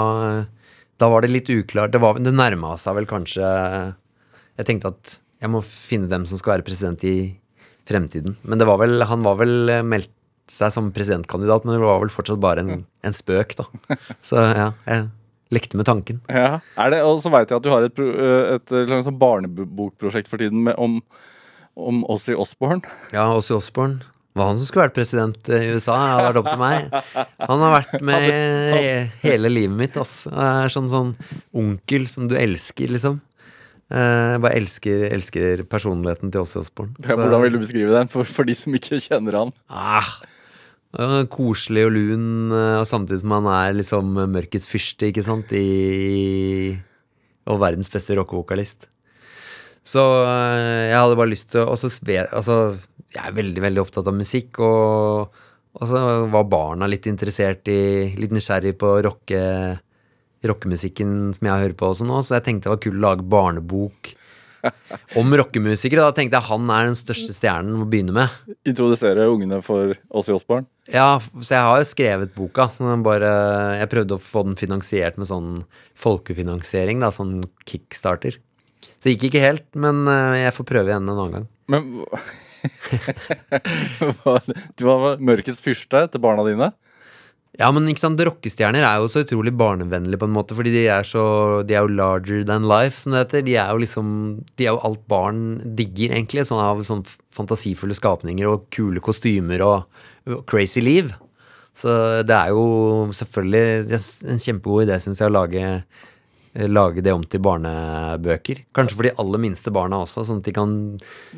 da var det litt uklart. Det, var, det nærma seg vel kanskje Jeg tenkte at jeg må finne hvem som skal være president i fremtiden. Men det var vel, han var vel meldt seg som presidentkandidat, men det var vel fortsatt bare en, en spøk, da. Så ja, jeg lekte med tanken. Ja. Det, og så veit jeg at du har et, eh, et, et, et sånn barnebokprosjekt for tiden med, om, om Ossie Osborne. Ja, Ossie Osborne. Det var han som skulle vært president i USA. Det har vært opp til meg. Han har vært med he- hele livet mitt. Ass. Han er sånn, sånn onkel som du elsker, liksom. Eh, Jeg bare elsker, elsker personligheten til Ossie Osborne. Ja, Hvordan vil du beskrive den for, for de som ikke kjenner han? ah, Koselig og lun, eh, og samtidig som han er liksom mørkets fyrste, ikke sant, i Og verdens beste rockevokalist. Så eh, jeg hadde bare lyst til å Altså, jeg er veldig, veldig opptatt av musikk, og, og så var barna litt interessert i Litt nysgjerrig på rocke, som jeg hører på også nå, så jeg tenkte det var kult å lage barnebok om rockemusikere. Da tenkte jeg han er den største stjernen å begynne med. Introdusere ungene for oss i Osborn Ja, så jeg har jo skrevet boka. Bare, jeg prøvde å få den finansiert med sånn folkefinansiering, da, sånn kickstarter. Så det gikk ikke helt, men eh, jeg får prøve igjen en annen gang. Men Du var mørkets fyrste til barna dine? Ja, men ikke sant, rockestjerner er jo så utrolig barnevennlige på en måte, fordi de er så De er jo larger than life, som det heter. De er jo liksom De er jo alt barn digger, egentlig. Sånn av sånn fantasifulle skapninger og kule kostymer og, og crazy liv. Så det er jo selvfølgelig er en kjempegod idé, syns jeg, å lage Lage det om til barnebøker. Kanskje for de aller minste barna også, sånn at de kan,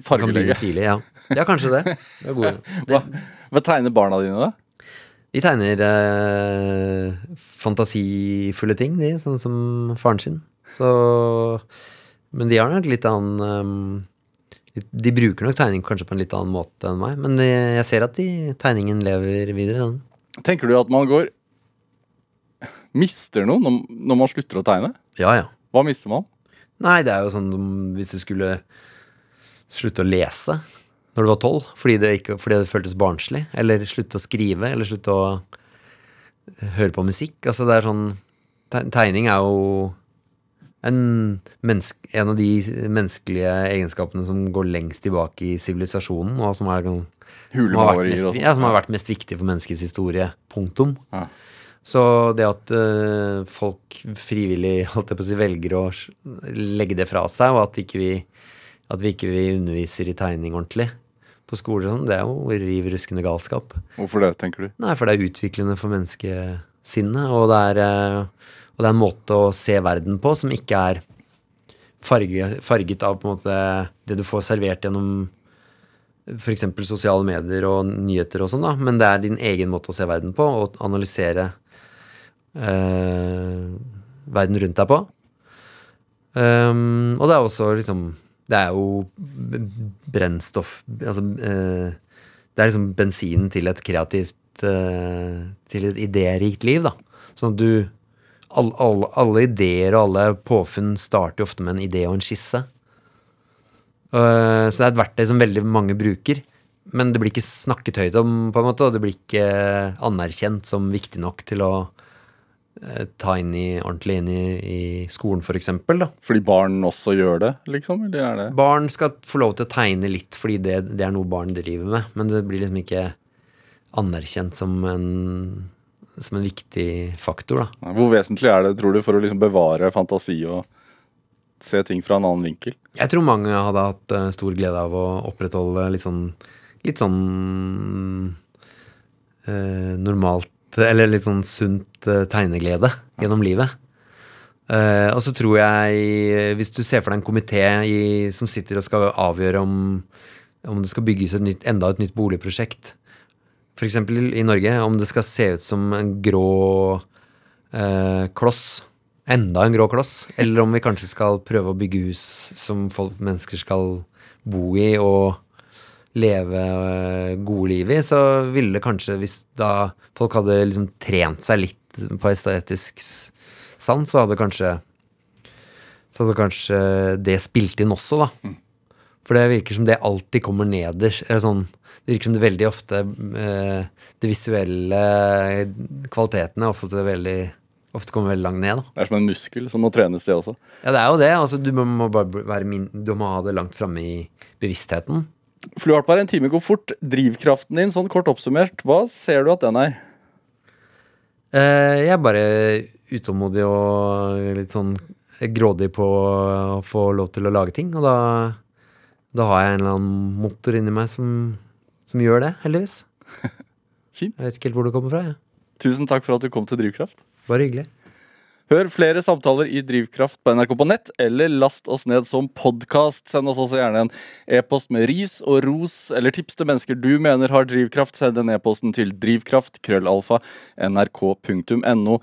kan begynne tidlig. Ja. ja, kanskje det. det, er gode. Hva, hva tegner barna dine, da? De tegner eh, fantasifulle ting, de, sånn som faren sin. Så Men de har nok litt annen um, De bruker nok tegning kanskje på en litt annen måte enn meg, men de, jeg ser at de, tegningen lever videre, den. Tenker du at man går Mister noe når, når man slutter å tegne? Ja, ja. Hva mister man? Nei, det er jo sånn som hvis du skulle slutte å lese når du var tolv, fordi, det fordi det føltes barnslig, eller slutte å skrive, eller slutte å høre på musikk. Altså, det er sånn Tegning er jo en, en av de menneskelige egenskapene som går lengst tilbake i sivilisasjonen, og som, er, som, har mest, ja, som har vært mest viktig for menneskets historie. Punktum. Ja. Så det at uh, folk frivillig holdt jeg på å si, velger å legge det fra seg, og at, ikke vi, at vi ikke vi underviser i tegning ordentlig på skoler og sånn, det er jo riv ruskende galskap. Hvorfor det, tenker du? Nei, for det er utviklende for menneskesinnet, og det er, eh, og det er en måte å se verden på som ikke er farget, farget av på en måte det du får servert gjennom f.eks. sosiale medier og nyheter og sånn, da, men det er din egen måte å se verden på, og analysere øh, verden rundt deg på. Um, og det er også liksom Det er jo brennstoff Altså eh, Det er liksom bensinen til et kreativt eh, Til et idérikt liv, da. Sånn at du all, all, Alle ideer og alle påfunn starter ofte med en idé og en skisse. Eh, så det er et verktøy som veldig mange bruker. Men det blir ikke snakket høyt om, på en måte, og det blir ikke anerkjent som viktig nok til å ta inn i, ordentlig inn i, i skolen, for eksempel, da. Fordi barn også gjør det, liksom? Eller er det Barn skal få lov til å tegne litt, fordi det, det er noe barn driver med. Men det blir liksom ikke anerkjent som en som en viktig faktor, da. Hvor vesentlig er det, tror du, for å liksom bevare fantasi og se ting fra en annen vinkel? Jeg tror mange hadde hatt eh, stor glede av å opprettholde litt sånn Litt sånn eh, normalt Eller litt sånn sunt eh, tegneglede gjennom livet. Uh, og så tror jeg, hvis du ser for deg en komité som sitter og skal avgjøre om, om det skal bygges et nytt, enda et nytt boligprosjekt, f.eks. i Norge, om det skal se ut som en grå uh, kloss, enda en grå kloss, eller om vi kanskje skal prøve å bygge hus som folk, mennesker skal bo i og leve eh, gode liv i, så ville det kanskje, hvis da folk hadde liksom trent seg litt på estetisk sans, så hadde kanskje så hadde kanskje det spilt inn også, da. For det virker som det alltid kommer nederst. eller Sånn, det virker som det veldig ofte eh, Det visuelle kvalitetene ofte, veldig, ofte kommer veldig langt ned. Da. Det er som en muskel som må trenes, det også. Ja, det er jo det. Altså, du, må, må bare være min, du må ha det langt framme i bevisstheten. Fluhartberg, en time går fort. Drivkraften din, sånn kort oppsummert, hva ser du at den er? Eh, jeg er bare utålmodig og litt sånn grådig på å få lov til å lage ting. Og da, da har jeg en eller annen motor inni meg som, som gjør det, heldigvis. Fint. Jeg vet ikke helt hvor det kommer fra. Jeg. Tusen takk for at du kom til Drivkraft. Bare hyggelig. Hør flere samtaler i Drivkraft på NRK på nett, eller last oss ned som podkast. Send oss også gjerne en e-post med ris og ros eller tips til mennesker du mener har drivkraft. Send den e-posten til drivkraft, krøllalfa, nrk.no.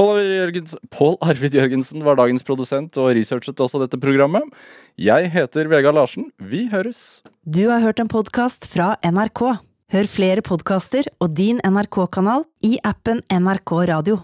Pål Arvid Jørgensen- var dagens produsent og researchet også dette programmet. Jeg heter Vegard Larsen. Vi høres. Du har hørt en podkast fra NRK. Hør flere podkaster og din NRK-kanal i appen NRK Radio.